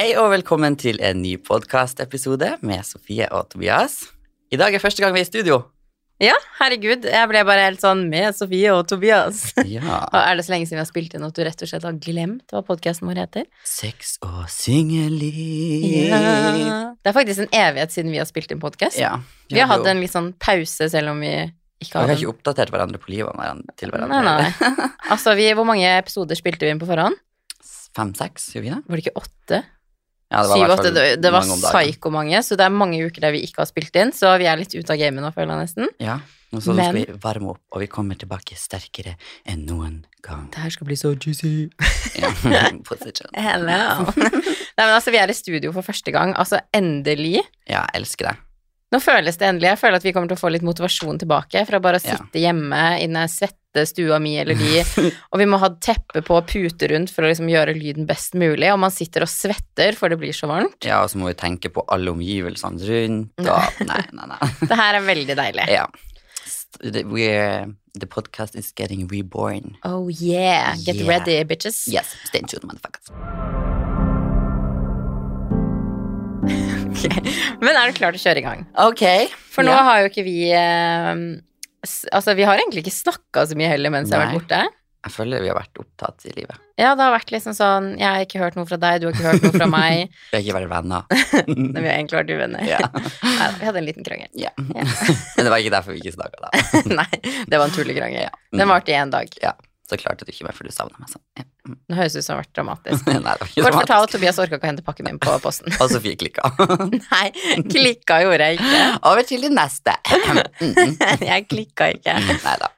Hei og velkommen til en ny podkastepisode med Sofie og Tobias. I dag er første gang vi er i studio. Ja, herregud. Jeg ble bare helt sånn med Sofie og Tobias. Ja. Og er det så lenge siden vi har spilt inn at du rett og slett har glemt hva podkasten vår heter? Sex og singelliv. Det er faktisk en evighet siden vi har spilt inn podkast. Ja. Vi har hatt en litt sånn pause, selv om vi ikke Vi har har ikke oppdatert hverandre på livet hverandre- til hverandre. Nei, nei. Altså, vi, hvor mange episoder spilte vi inn på forhånd? Fem-seks, gjorde vi det? Var det ikke åtte? Ja, det var Det, det var mange psyko-mange, så det er mange uker der vi ikke har spilt inn, så vi er litt ute av gamet nå, føler jeg nesten. Ja, og så Men- skal vi varme opp, og vi kommer tilbake sterkere enn noen gang. Det her skal bli så juicy. Ja. Hello. Nei, men altså, vi er i studio for første gang. Altså, endelig. Ja, jeg elsker det. Nå føles det endelig. Jeg føler at vi kommer til å få litt motivasjon tilbake fra bare å Ja. sitte hjemme i den svette stua mi eller de, og vi må ha teppe på og pute rundt for å liksom gjøre lyden best mulig, og man sitter og svetter for det blir så varmt. Ja, og så må vi tenke på alle omgivelsene rundt, og Nei, nei, nei. Det her er veldig deilig. Ja. We're, the podcast is getting reborn. Oh yeah, get Yeah. ready, bitches. Yes, stay tuned, motherfuckers. Men er du klar til å kjøre i gang? Ok. For nå ja. har jo ikke vi s- Altså, vi har egentlig ikke snakka så mye heller mens jeg har vært borte. Jeg føler vi har vært opptatt i livet. Ja, det har vært liksom sånn Jeg har ikke hørt noe fra deg, du har ikke hørt noe fra meg. Vi har ikke vært venner. Nei, vi har egentlig vært uvenner. Ja. Nei, vi hadde en liten krangel. ja. Ja. Men det var ikke derfor vi ikke snakka da. Nei, det var en tullekrangel. Ja. Den varte i én dag. Ja. Så klarte du ikke meg, for du savna meg sånn. Ja. Mm. Det høres ut som det har vært dramatisk. Nei, Kort dramatisk. fortalt, Tobias orka ikke å hente pakken min på posten. Og Sofie klikka. Nei, klikka gjorde jeg ikke. Over til det neste. Mm. Jeg klikka ikke. Nei da.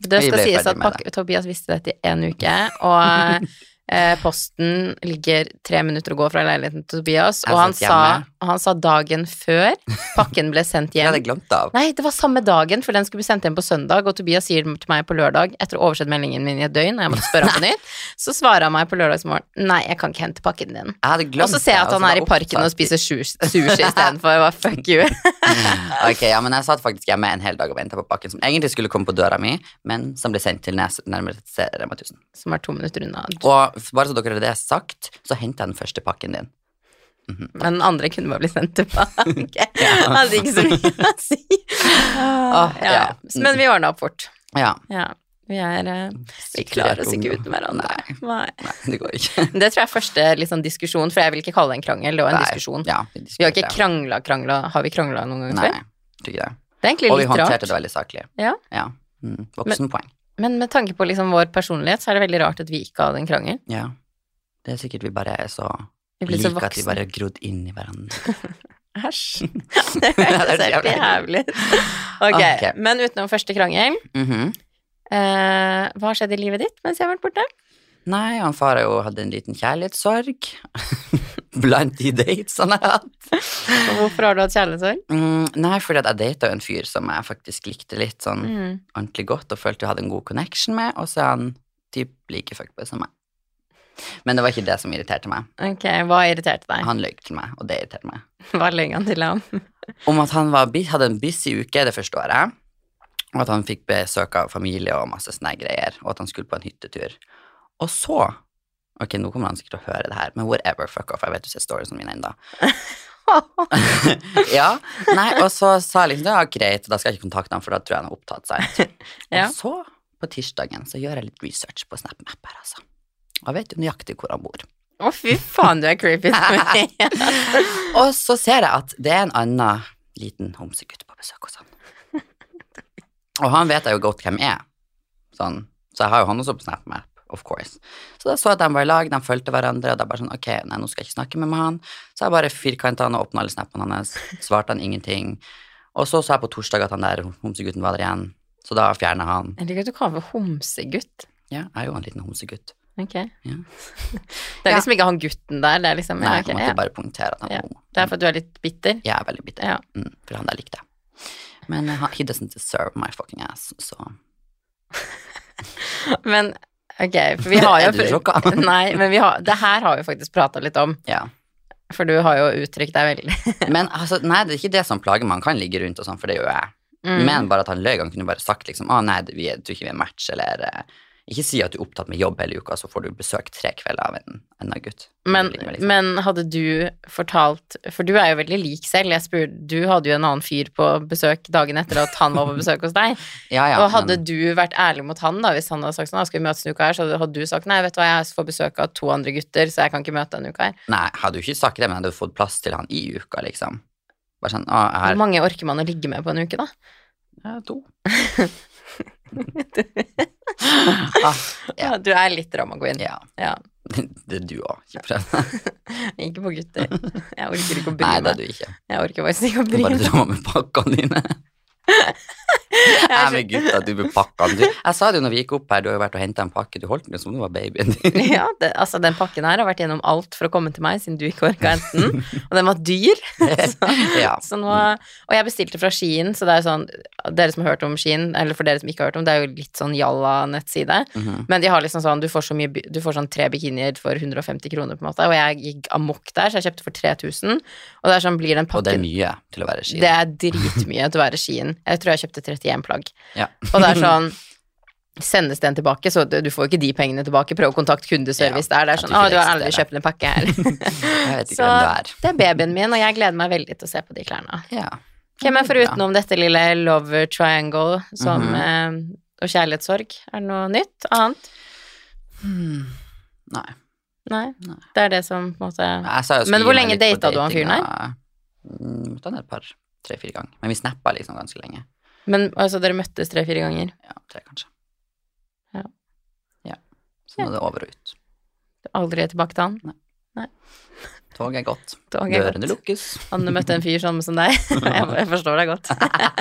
Det skal sies at pakke, Tobias visste dette i en uke, og eh, posten ligger tre minutter å gå fra leiligheten til Tobias, og han sa, hjemme. Han sa dagen før pakken ble sendt Det hjem hadde jeg glemt av. Nei, det var samme dagen, for den skulle bli sendt hjem på søndag, og Tobias sier til meg på lørdag, etter å ha oversett meldingen min i et døgn, og jeg måtte spørre ham på nytt, så svarer han meg på lørdagsmorgen, nei, jeg kan ikke hente pakken din. Hadde Og så ser jeg at han er i parken og spiser sushi, istedenfor, hva fuck you. Ok, ja, men jeg satt faktisk hjemme en hel dag og venta på pakken som egentlig skulle komme på døra mi, men som ble sendt til nærmere Rema 1000. Som er to minutter unna. Og bare så dere har det sagt, så henta jeg den første pakken din. Men den andre kunne bare bli sendt tilbake. Hadde ikke så mye å si. Åh, ja. ja. Men vi ordna opp fort. Ja. Ja. Vi er eh, Vi klarer oss ikke uten hverandre. Nei, Nei. nei, det går ikke. Det tror jeg er første sånn diskusjon, for jeg vil ikke kalle det en krangel, det var en Nei, diskusjon. Ja, vi, Vi har ikke krangla, krangla Har vi krangla noen gang Nei, før? tror ikke det. Det er Og vi håndterte rart. det veldig saklig. Ja. Ja. Mm. Voksenpoeng. Men med tanke på liksom vår personlighet, så er det veldig rart at vi ikke hadde en krangel. Ja. Det er sikkert vi bare er så Vi blir så like at vi bare har grodd inn i hverandre. Æsj. det hørtes helt jævlig ut. Ok, men utenom første krangel, Mhm. eh, hva har skjedd i livet ditt mens jeg har vært borte? Nei, han far har jo hatt en liten kjærlighetssorg blant de dates han har hatt. Og hvorfor har du hatt kjærlighetssorg? Mm, nei, fordi jeg data en fyr som jeg faktisk likte litt sånn Mm. ordentlig godt og følte jeg hadde en god connection med, og så er han typ like fuckboy som meg. Men det var ikke det som irriterte meg. Ok, hva irriterte deg? Han løy til meg, og det irriterte meg. Hva løy han til ham? Om at han var, hadde en busy uke det første året, og at han fikk besøk av familie og masse sånne greier, og at han skulle på en hyttetur. Og så Ok, nå kommer han sikkert til å høre det her, men whatever, fuck off, jeg vet du ser storiesene mine ennå. ja, nei, og så sa jeg liksom ja, greit, da skal jeg ikke kontakte ham, for da tror jeg han har opptatt seg. Ja. Og så, på tirsdagen, så gjør jeg litt research på SnapMap her, altså. Og vet jo nøyaktig hvor han bor. Å, fy faen, du er creepy. Og så ser jeg at det er en annen liten homsegutt på besøk hos han. Og han vet jeg jo godt hvem er, sånn, så jeg har jo han også på SnapMap, of course. Så da så jeg at de var i lag, de fulgte hverandre, og da bare sånn, ok, nei, nå skal jeg ikke snakke med han. Så jeg bare firkantet han og åpna alle snappene hans, svarte han ingenting. Og så sa jeg på torsdag at han der homsegutten var der igjen, så da fjernet han. Jeg liker at du kaller ham homsegutt. Ja, jeg er jo en liten homsegutt. Ok. Ja. Det er liksom ikke han gutten der, det er liksom Nei, ja, jeg måtte ja. bare punktere at han Ja. var homo. Det er for at du er litt bitter. Jeg er veldig bitter. Ja. Mm, for han der likte jeg. Men uh, he doesn't deserve my fucking ass, så Men ok, for vi har jo Er du sjokka? Nei, men vi har, det her har vi faktisk prata litt om, ja. for du har jo uttrykt deg veldig. Men altså, nei, det er ikke det som plager meg. Han kan ligge rundt og sånn, for det gjør jeg. Mm. Men bare at han løy. Han kunne bare sagt liksom Å, nei, vi tror ikke vi er match, eller eh, Ikke si at du er opptatt med jobb hele uka, så får du besøk tre kvelder av en annen gutt. Men, liksom. men hadde du fortalt For du er jo veldig lik selv. Jeg spurte, du hadde jo en annen fyr på besøk dagen etter at han var på besøk hos deg. ja, ja, og hadde men, du vært ærlig mot han, da, hvis han hadde sagt sånn, «Ah, skal vi møtes en uke her, så hadde du sagt nei, vet du hva, jeg får besøk av to andre gutter, så jeg kan ikke møte denne uka her. Nei, hadde jo ikke sagt det, men jeg hadde fått plass til han i uka, liksom. Sånn, Hvor mange orker man å ligge med på en uke, da? ja, to. ah, Ja. Du er litt drama queen. ja. Ja. Det er du òg, ikke prøv. Ikke på gutter. Jeg orker ikke å bry meg. Nei, det er du ikke. Jeg orker faktisk ikke å bry meg. bare meg. med pakkene dine. Jeg er med gutta, du pakkene. Du, jeg sa det jo når vi gikk opp her, du har jo vært og henta en pakke, du holdt den som om det var babyen din. Ja, det, altså den pakken her har vært gjennom alt for å komme til meg, siden du ikke orka hente den. Og den var dyr. Så, Ja. så nå, og jeg bestilte fra Skien, så det er jo sånn Dere som har hørt om Skien, eller for dere som ikke har hørt om, det er jo litt sånn jalla-nettside. Mhm. Men de har liksom sånn, du får så mye, du får sånn tre bikinier for 150 kroner, på en måte. Og jeg gikk amok der, så jeg kjøpte for 3000. Og det er sånn, blir den pakken Og det er mye til å være Skien. Det er dritmye til å være Skien. Jeg tror jeg kjøpte 31 plagg. Ja. Og det er sånn Sendes den tilbake, så du, får ikke de pengene tilbake. Prøv å kontakte kundeservice der. Det er sånn 'Å, du har aldri kjøpt en pakke her'. Så er. det er babyen min, og jeg gleder meg veldig til å se på de klærne. Ja. Hvem er foruten om dette lille love triangle som Mhm. eh, Og kjærlighetssorg? Er det noe nytt? Annet? Hmm. Nei. Nei. Nei. Det er det som på en måte Men hvor lenge data du han fyren her? datinga. Mm, Møtte han et par, tre-fire ganger. Men vi snappa liksom ganske lenge. Men altså, dere møttes tre-fire ganger? Ja, tre kanskje. Ja. Ja. Så nå er det over og ut. Aldri tilbake til han? Nei Toget er godt. Tog er Dørene lukkes. Han møtte en fyr sånn som deg? jeg, forstår deg godt.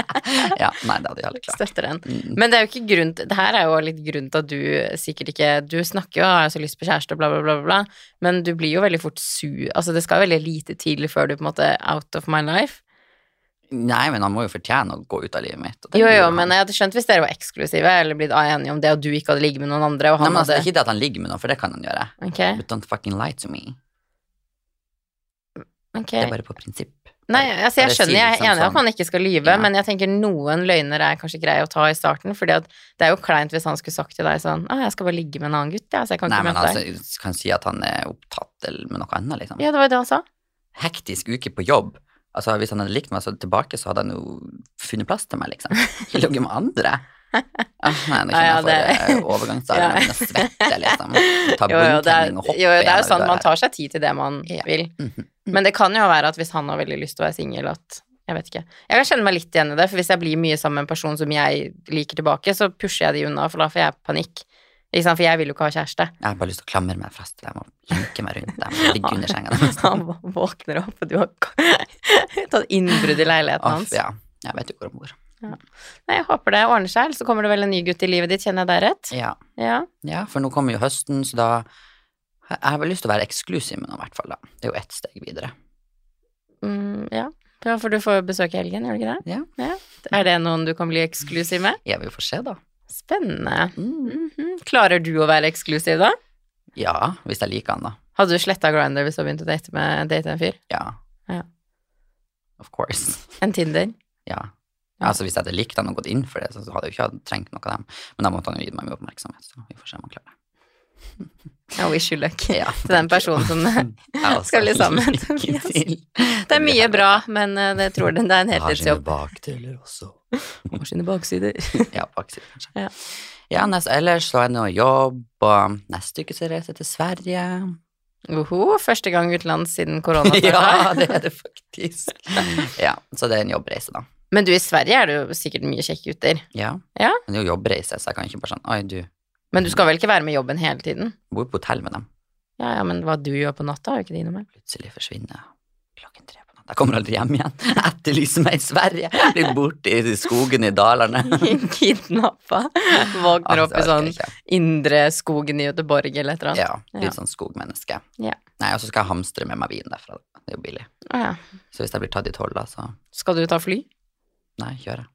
ja, nei, det hadde jeg aldri klart. Støtter den. Mm. Men det er jo ikke grunn til Det her er jo litt grunn til at du sikkert ikke Du snakker jo og har så lyst på kjæreste og bla, bla, bla, bla, men du blir jo veldig fort sur Altså, det skal jo veldig lite til før du på en måte out of my life. Nei, men han må jo fortjene å gå ut av livet mitt. Jo, jo, men jeg hadde skjønt hvis dere var eksklusive eller blitt enige om det, og du ikke hadde ligget med noen andre, Nei, men altså, det hadde ikke det at han ligger med noen, for det kan han gjøre. Ok, But don't fucking lie to me. ok. Det er bare på prinsipp. Nei, altså jeg skjønner, jeg er enig i at sånn. man ikke skal lyve, Ja. men jeg tenker noen løgner er kanskje greie å ta i starten, fordi at det er jo kleint hvis han skulle sagt til deg sånn 'Å, 'Jeg skal bare ligge med en annen gutt, ja, så jeg kan Nei, ikke men møte deg'. altså, kan si at han er opptatt eller med noe annet, liksom. Ja, det var jo det han sa. Hektisk uke på jobb. Altså, hvis han hadde likt meg så tilbake, så hadde han jo funnet plass til meg, liksom. Ikke ligget med andre. Ah, nei, nå kjenner jeg det- for overgangsarmene Ja. mine svette, liksom. Ta Jo, jo, det er, bunntenning og hoppe jo, det er jo sånn, man tar seg tid til det man Ja. vil. Mhm. Men det kan jo være at hvis han har veldig lyst til å være singel, at Jeg vet ikke. Jeg kan kjenne meg litt igjen i det, for hvis jeg blir mye sammen med en person som jeg liker tilbake, så pusher jeg de unna, for da får jeg panikk. Ikke sant, for jeg vil jo ikke ha kjæreste. Jeg har bare lyst til å klamre meg fast til dem og lenke meg rundt dem ligge under senga deres. Han våkner opp, og du har tatt innbrudd i leiligheten Åh, hans. ja. Jeg vet jo hvor han bor. Nei, jeg håper det ordner seg, så kommer det vel en ny gutt i livet ditt, kjenner jeg deg rett? Ja. Ja. ja, for nå kommer jo høsten, så da Jeg har vel lyst til å være eksklusiv med noen, i hvert fall. da. Det er jo ett steg videre. Mm, ja. ja, for du får besøk i helgen, gjør du ikke det? Ja. Er det noen du kan bli eksklusiv med? Jeg vil få se, da. Spennende. Mm. -hmm. Klarer du å være eksklusiv, da? Ja, hvis jeg liker han, da. Hadde du sletta Grindr hvis du hadde begynt å date med date en fyr? Ja. Ja. Of course. En Tinder? Ja. Ja. Altså, hvis jeg hadde likt han og gått inn for det, så hadde jeg jo ikke trengt noe av dem. Men da måtte han jo gitt meg mye oppmerksomhet, så vi får se om han klarer det. I wish you luck. Ja, Til den personen som skal bli sammen. Det er mye bra, men eh, det tror jeg det er en heltidsjobb. Har sine bakdeler også. Har sine baksider. Ja, baksider, kanskje. Ja. Ja, nest, ellers så er det noe jobb, og neste uke så reiser jeg til Sverige. Oho, første gang utenlands siden korona ja, det er det faktisk. Ja, så det er en jobbreise, da. Men du, i Sverige er det jo sikkert mye kjekke gutter. Ja. Ja. Men det er jo jobbreise, så jeg kan ikke bare sånn Oi, du Men du skal vel ikke være med i jobben hele tiden? Jeg bor på hotell med dem. Ja, ja, men hva du gjør på natta, har jo ikke de noe med. Plutselig forsvinner klokken tre på natta. Jeg kommer aldri hjem igjen. Etterlyser meg i Sverige. Blir borte i skogen i Dalarne. Kidnappa. Våkner opp i sånn jeg ikke. indre skogen i Göteborg eller et eller annet. Ja, litt sånn skogmenneske. Ja. Nei, og så skal jeg hamstre med meg vin derfra. Det er jo billig. Ja. Så hvis jeg blir tatt i tolla, så Skal du ta fly? nei, kjøre.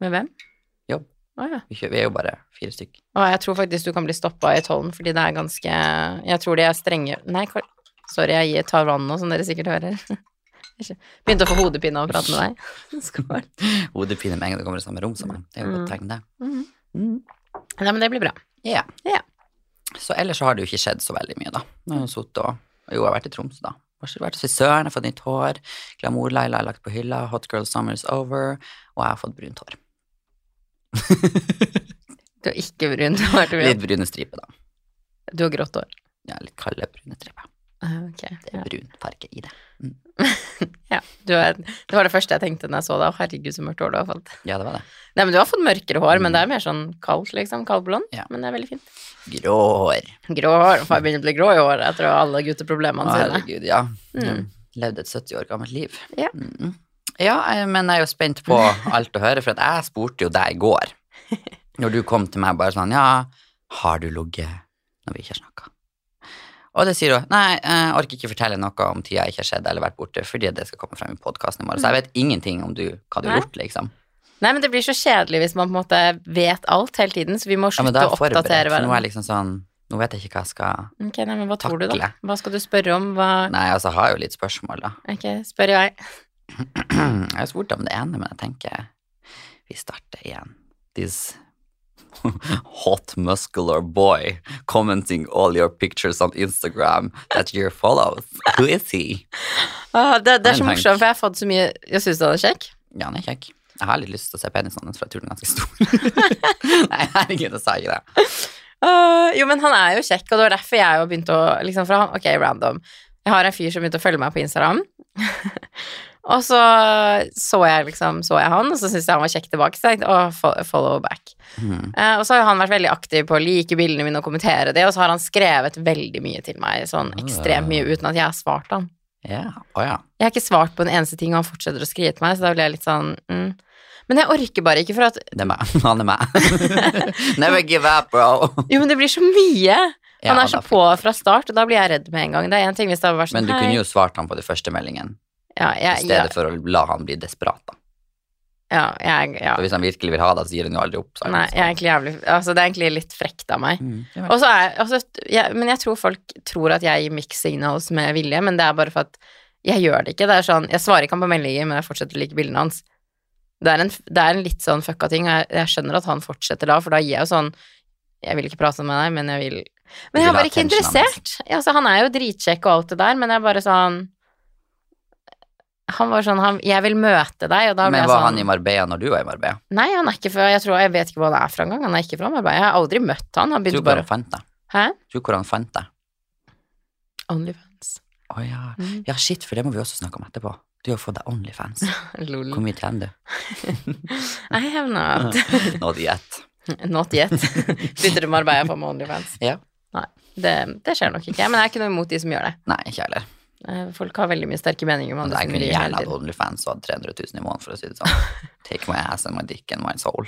Med hvem? Jobb. Ja. Vi, kjører, vi er jo bare fire stykk. Og jeg tror faktisk du kan bli stoppa i tollen, fordi det er ganske Jeg tror de er strenge Nei, sorry, jeg tar vann nå, som dere sikkert hører. Begynte å få hodepine av å prate med deg. Skål. Hodepine med en gang du kommer i samme rom som meg. Det er jo et Mm. godt tegn, det. Mhm. Mm. Nei, men det blir bra. Ja. Ja. Så ellers så har det jo ikke skjedd så veldig mye, da. Nå har jeg sittet og Jo, jeg har vært i Tromsø, da. Vært vært hos frisøren, jeg har fått nytt hår. Glamour-Laila er lagt på hylla. Hot girl summer is over. Og jeg har fått brunt hår. Du har ikke brunt hår. Litt brune striper, da. du har grått hår. Ja, litt kalde brune striper. Okay. Det er brun farge i det. Ja, du er, det var det første jeg tenkte når jeg så deg. Herregud, så mørkt hår du har fått. Ja, det var det. Nei, men du har fått mørkere hår, men det er mer sånn kaldt, liksom. Kaldblond. Ja. Men det er veldig fint. Grå hår. Grå hår. Far begynner å bli grå i håret etter alle gutteproblemene sine. herregud, ja. Mm. Levde et 70 år gammelt liv. Ja. Mm. Ja, men jeg er jo spent på alt å høre, for at jeg spurte jo deg i går, når du kom til meg bare sånn, ja, har du ligget når vi ikke har snakka? Og det sier hun. nei, jeg orker ikke fortelle noe om tida jeg ikke har sett eller vært borte, fordi det skal komme frem i podcasten i morgen, så jeg vet ingenting om du, hva du har gjort, liksom. Nei, men det blir så kjedelig hvis man på en måte vet alt hele tiden, så vi må slutte er å oppdatere hverandre. nå er jeg liksom sånn, nå vet jeg ikke hva jeg skal, okay, nei, men hva tror du da? Hva skal du spørre om? Hva nei, altså, jeg har jo litt spørsmål da. Ok, spør jeg. Jeg har spurt om det ene, men jeg tenker vi starter igjen. This hot muscular boy commenting all your pictures on Instagram that you follow. Who is he? Ah, det, det er så morsomt, for jeg har fått så mye Jeg syns han er kjekk. Ja, han er kjekk. Jeg har litt lyst til å se penisen hans, for jeg tror den er ganske stor. Nei, herregud, jeg sa ikke det. Ah, jo, men han er jo kjekk, og det var derfor jeg jo begynte å liksom, han, Ok, random. Jeg har en fyr som begynte å følge meg på Instagram. Og så så jeg liksom Så jeg han, og så syntes jeg han var kjekk tilbake, så jeg tenkte å, follow back. Mm. Uh, og så har han vært veldig aktiv på å like bildene mine og kommentere det, og så har han skrevet veldig mye til meg, sånn ekstremt mye, uten at jeg har svart han. Yeah. Oh, yeah. Jeg har ikke svart på en eneste ting, og han fortsetter å skrive til meg, så da blir jeg litt sånn mm. Men jeg orker bare ikke, for at Det er meg. Han er meg. Never give up, bro. Jo, men det blir så mye! Ja, Han er så på fra start, og da blir jeg redd med en gang. Det er en ting hvis det hadde vært sånn Men du hei. kunne jo svart han på den første meldingen, ja, i stedet ja, for å la han bli desperat, da. ja, jeg, ja. For hvis han virkelig vil ha det, så gir han jo aldri opp. så Nei, jeg egentlig jævlig Altså, det er egentlig litt frekt av meg. Mm, er altså, jeg, Men jeg tror folk tror at jeg gir mixed signals med vilje, men det er bare for at jeg gjør det ikke. Det er sånn Jeg svarer ikke han på meldinger, men jeg fortsetter å like bildene hans. Det er en, det er en litt sånn fucka ting, og jeg, jeg skjønner at han fortsetter da, for da gir jeg jo sånn Jeg vil ikke prate med deg, men jeg vil Men jeg er bare ikke interessert. Altså, han er jo dritkjekk og alt det der, men jeg er bare sånn Han var sånn han, Jeg vil møte deg, Men var sånn han i Marbella når du var i Marbella? Nei, han er ikke fra Jeg tror Jeg vet ikke hvor han er fra engang. Han er ikke fra Marbella. Jeg har aldri møtt han. Han Tror bare han fant deg. Hæ? Tror hvor han fant deg. Onlyfans. Å ja. Mm. ja, shit, for det må vi også snakke om etterpå. Du har fått deg Onlyfans. Hvor mye tjener du? I have not. Not yet. Not yet. Flytter til Marbella på med Onlyfans. Ja. Nei, det, det skjer nok ikke. Men jeg er ikke noe imot de som gjør det. Nei, ikke heller. Eh, Folk har veldig mye sterke meninger om andre som rir hele tiden. Onlyfans og hatt 300 000 i måneden, for å si det sånn. Take my ass and my dick and my soul.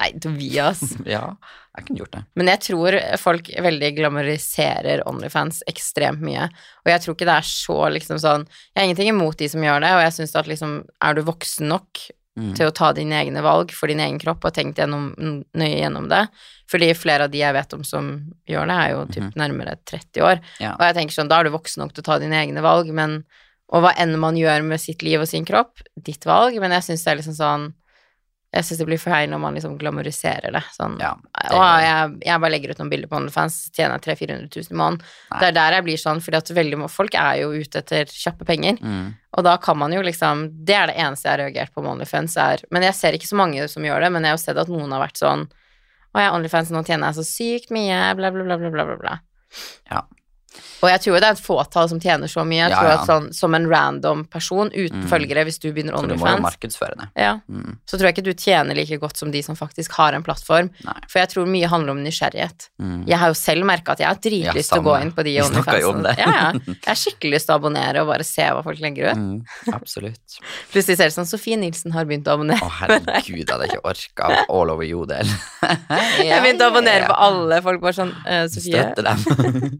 Nei, Tobias. Ja, jeg kunne gjort det. Men jeg tror folk veldig glamoriserer Onlyfans ekstremt mye. Og jeg tror ikke det er så liksom sånn Jeg har ingenting imot de som gjør det, og jeg syns at liksom Er du voksen nok Mm. til å ta dine egne valg for din egen kropp og tenkt gjennom, nøye gjennom det? Fordi flere av de jeg vet om som gjør det, er jo typ nærmere 30 år. Mhm. Ja. Og jeg tenker sånn, da er du voksen nok til å ta dine egne valg, men Og hva enn man gjør med sitt liv og sin kropp, ditt valg, men jeg syns det er liksom sånn Jeg syns det blir feil når man liksom glamoriserer det. Sånn Ja, det- og jeg, jeg bare legger ut noen bilder på OnlyFans, tjener jeg 300 000-400 000 i måneden. Det er der jeg blir sånn, fordi at veldig mange folk er jo ute etter kjappe penger. Mm. Og da kan man jo liksom Det er det eneste jeg har reagert på med OnlyFans, er Men jeg ser ikke så mange som gjør det, men jeg har jo sett at noen har vært sånn Å, jeg er OnlyFans, nå tjener jeg så sykt mye, bla, bla, bla, bla, bla. bla. Ja. Og jeg tror jo det er et fåtall som tjener så mye. Jeg tror ja. at sånn, Som en random person uten Mm. følgere, hvis du begynner For du må jo OnlyFans, ja, Mm. så tror jeg ikke du tjener like godt som de som faktisk har en plattform. Nei. For jeg tror mye handler om nysgjerrighet. Mm. Jeg har jo selv merka at jeg har Ja, dritlyst til å gå inn på de OnlyFansene. Ja, ja. Jeg har skikkelig lyst til å abonnere og bare se hva folk legger ut. Mm. Absolutt. Plutselig ser det sånn Sofie Nilsen har begynt å abonnere. Å, herregud, jeg hadde ikke orka all over jodel. Jeg begynte å abonnere på alle folk, bare sånn eh, Sofie. Støtte dem.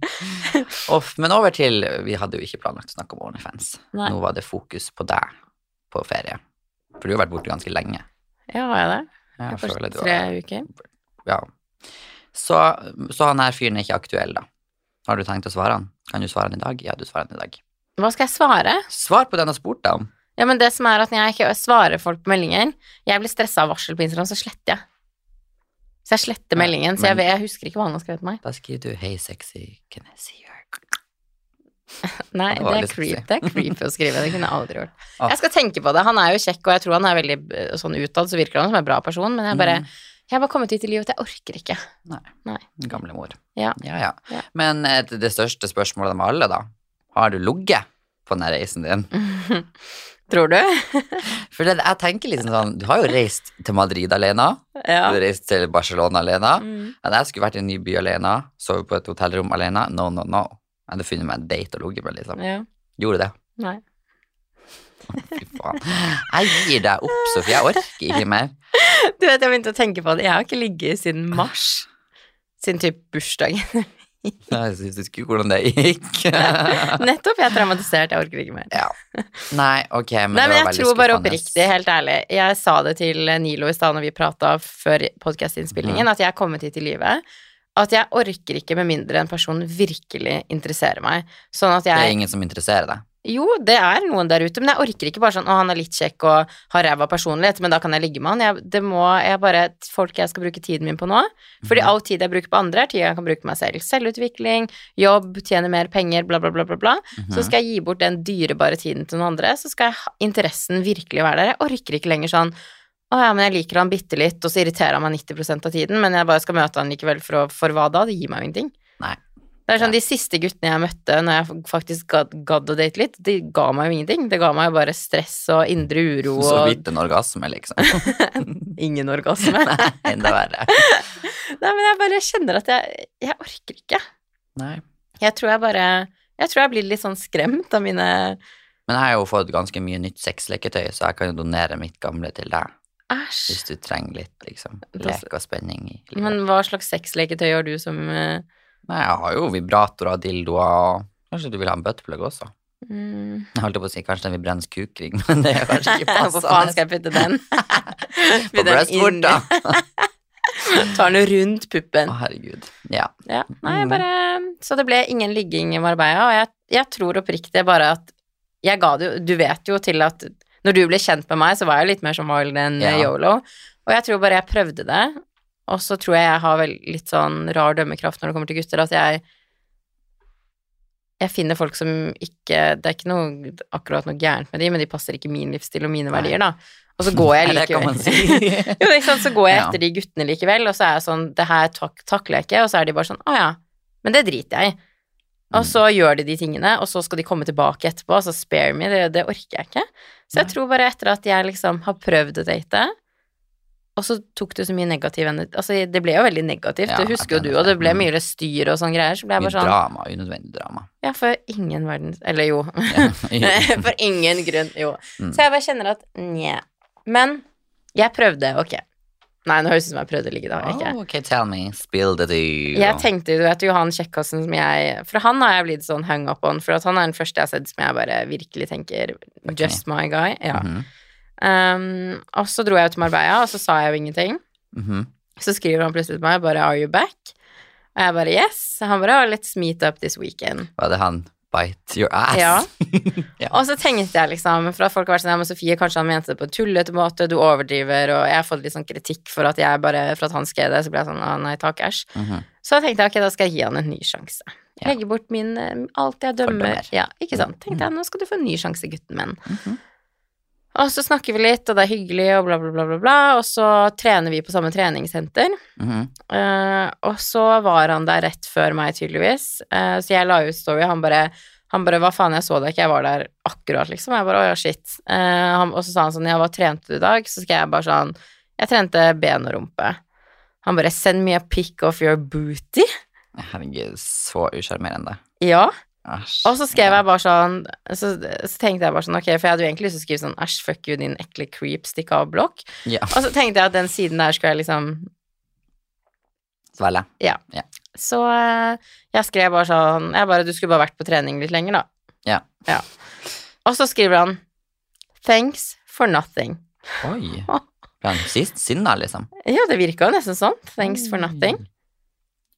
Off, men over til Vi hadde jo ikke planlagt å snakke om OnlyFans. Nei. Nå var det fokus på deg på ferie. For du har vært borte ganske lenge. Ja, har jeg det? Jeg jeg føler du tre har uker. Ja. Så, så han her fyren er ikke aktuell, da. Har du tenkt å svare han? Kan du svare han i dag? Ja, du svarer han i dag. Hva skal jeg svare? Svar på den jeg har spurt deg om. Ja, men det som er at når jeg ikke svarer folk på meldinger Jeg blir stressa av varsel på Instagram, så sletter jeg. Så jeg sletter meldingen, så jeg, jeg husker ikke hva han har skrevet til meg. Da skriver du 'Hei, sexy, can I see your Nei, Det det er creep. Det er creepy å skrive. Det kunne jeg aldri gjort. Ah. Jeg skal tenke på det. Han er jo kjekk, og jeg tror han er veldig eh, sånn utad, så virker han som en bra person, men jeg bare Mm. Jeg har bare kommet hit i livet at jeg orker ikke. Nei. Nei. Gamle mor. Ja. ja, ja. Ja. Men eh, det største spørsmålet med alle, da. Har du ligget på den reisen din? Tror du? For det, jeg tenker liksom sånn Du har jo reist til Madrid alene. Ja. Du har reist til Barcelona alene. Mm. Men jeg skulle vært i en ny by alene, sovet på et hotellrom alene. No, no, no. Jeg hadde funnet meg en date og ligget med, liksom. ja. Gjorde det. Nei. Fy faen. Jeg gir deg opp, Sofie. Jeg orker ikke mer. Du vet, jeg begynte å tenke på det. Jeg har ikke ligget siden mars. Siden typ bursdagen. Jeg du skulle hvordan det gikk. Nettopp. Jeg er traumatisert. Jeg orker ikke mer. ja. Nei, ok, men Nei, det men var jeg tror bare oppriktig, helt ærlig Jeg sa det til Nilo i stad når vi prata før podkastinnspillingen, mm. at jeg er kommet hit i livet. At jeg orker ikke med mindre en person virkelig interesserer meg. Sånn at Det er ingen som interesserer deg. Jo, det er noen der ute, men jeg orker ikke bare sånn Å, han er litt kjekk og har ræva personlighet, men da kan jeg ligge med han. Jeg, det må jeg bare Folk jeg skal bruke tiden min på nå. Fordi Mhm. all tid jeg bruker på andre, er tid jeg kan bruke på meg selv. Selvutvikling, jobb, tjene mer penger, bla, bla, bla, bla. bla. Mhm. Så skal jeg gi bort den dyrebare tiden til noen andre, så skal jeg interessen virkelig være der. Jeg orker ikke lenger sånn å ja, men jeg liker han bitte litt, og så irriterer han meg 90% av tiden, men jeg bare skal møte han likevel for, å, for hva da? Det gir meg jo ingenting. Nei. Det er sånn, De siste guttene jeg møtte når jeg faktisk gadd, å date litt, de ga meg jo ingenting. Det ga meg jo bare stress og indre uro Så og vidt en orgasme, liksom. ingen orgasme. Nei, enda verre. Nei, men jeg bare kjenner at jeg, jeg orker ikke. Nei. Jeg tror jeg bare Jeg tror jeg blir litt sånn skremt av mine Men jeg har jo fått ganske mye nytt sexleketøy, så jeg kan jo donere mitt gamle til deg. Hvis du trenger litt, liksom, lek og spenning i livet. Men hva slags sexleketøy har du som uh... Nei, jeg har jo vibratorer dildoer, og kanskje du vil ha en buttplug også? mm, Jeg holdt på å si kanskje den vil brenne kukring, men det er kanskje ikke passende. Hvor faen skal jeg putte den? På brystvorta. Tar den rundt puppen. Å, herregud. Ja. Ja, nei, Mm. bare Så det ble ingen ligging i Marbella, og jeg, jeg tror oppriktig bare at jeg ga det jo Du vet jo til at når du ble kjent med meg, så var jeg litt mer som wild enn Ja. yolo. Og jeg tror bare jeg prøvde det, og så tror jeg jeg har vel litt sånn rar dømmekraft når det kommer til gutter, at jeg jeg finner folk som ikke Det er ikke noe, akkurat noe gærent med de, men de passer ikke min livsstil og mine Nei. verdier, da. Og så går jeg likevel si. Jo, så går jeg Ja. etter de guttene likevel, og så er jeg sånn Det her tak takler jeg ikke, og så er de bare sånn Å ja, men det driter jeg i. Og Mm. så gjør de de tingene, og så skal de komme tilbake etterpå, altså spare me, det, det orker jeg ikke. Så jeg Nei. tror bare etter at jeg liksom har prøvd å date, og så tok det så mye negativ Altså, det ble jo veldig negativt, Ja, det husker jo du, og det ble Mm. mye styr og sånn greier, så ble jeg bare sånn drama, unødvendig drama. Ja, for ingen verdens Eller jo. Ja. for ingen grunn, jo. Mm. Så jeg bare kjenner at nje. Men jeg prøvde, ok. Nei, nå høres det ut som jeg prøvde å ligge, da. Ikke. Oh, ok, tell me. Spill the deal. Jeg tenkte du vet jo han kjekkasen som jeg For han har jeg blitt sånn hung up on, for han er den første jeg har sett som jeg bare virkelig tenker just my guy. Ja. Mhm, Um, og så dro jeg ut til Marbella, og så sa jeg jo ingenting. mhm. Så skriver han plutselig til meg bare 'Are you back?' Og jeg bare 'Yes'. Han bare 'Let's meet up this weekend'. Var det han bite your ass? Ja. Ja. Og så tenkte jeg liksom, for at folk har vært sånn, ja, men Sofie, kanskje han mente det på en tullete måte, du overdriver, og jeg har fått litt sånn kritikk for at jeg bare, for at han skrev det, så ble jeg sånn, nei takk, æsj. Mhm. Så da tenkte jeg, ok, da skal jeg gi han en ny sjanse. Legge bort min, eh, alt jeg dømmer. Ja, ikke sant. Tenkte jeg, nå skal du få en ny sjanse, gutten min. Mhm. Og så snakker vi litt, og det er hyggelig, og bla, bla, bla, bla, bla, og så trener vi på samme treningssenter. Mm -hmm. uh, og så var han der rett før meg, tydeligvis. Uh, så jeg la ut story, han bare han bare 'hva faen, jeg så deg ikke, jeg var der akkurat', liksom. Jeg bare 'å ja, shit'. Uh, han, og så sa han sånn 'ja, hva trente du i dag?' Så skal jeg bare sånn 'jeg trente ben og rumpe'. Han bare 'send me a pic of your booty'. Herregud, så usjarmerende. Ja. Æsj. Og så skrev jeg bare sånn så, så tenkte jeg bare sånn, ok, for jeg hadde jo egentlig lyst til å skrive sånn 'æsj, fuck you, din ekle creep, stikk av blokk'. Ja, Og så tenkte jeg at den siden der skulle jeg liksom svelge. Så eh, jeg skrev bare sånn Jeg bare Du skulle bare vært på trening litt lenger, da. Ja. Og så skriver han Thanks for nothing. Oi. Ble han sist sinna, liksom? Ja, det virka jo nesten sånn. Thanks for nothing.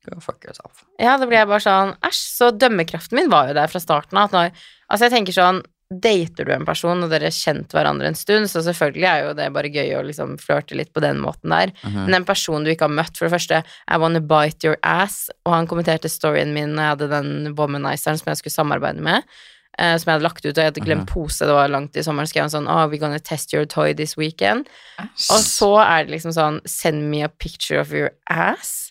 Go fuck yourself. Ja, da blir jeg bare sånn Æsj. Så dømmekraften min var jo der fra starten av. Altså, jeg tenker sånn dater du en person, og dere har kjent hverandre en stund, så selvfølgelig er jo det bare gøy å liksom flørte litt på den måten der. Mhm. Men en person du ikke har møtt, for det første, I wanna bite your ass, og han kommenterte storyen min når jeg hadde den womanizeren som jeg skulle samarbeide med, eh, som jeg hadde lagt ut, og jeg hadde glemt Mhm. pose, det var langt i sommeren, skrev han sånn, oh, we're gonna test your toy this weekend. Og så er det liksom sånn, send me a picture of your ass.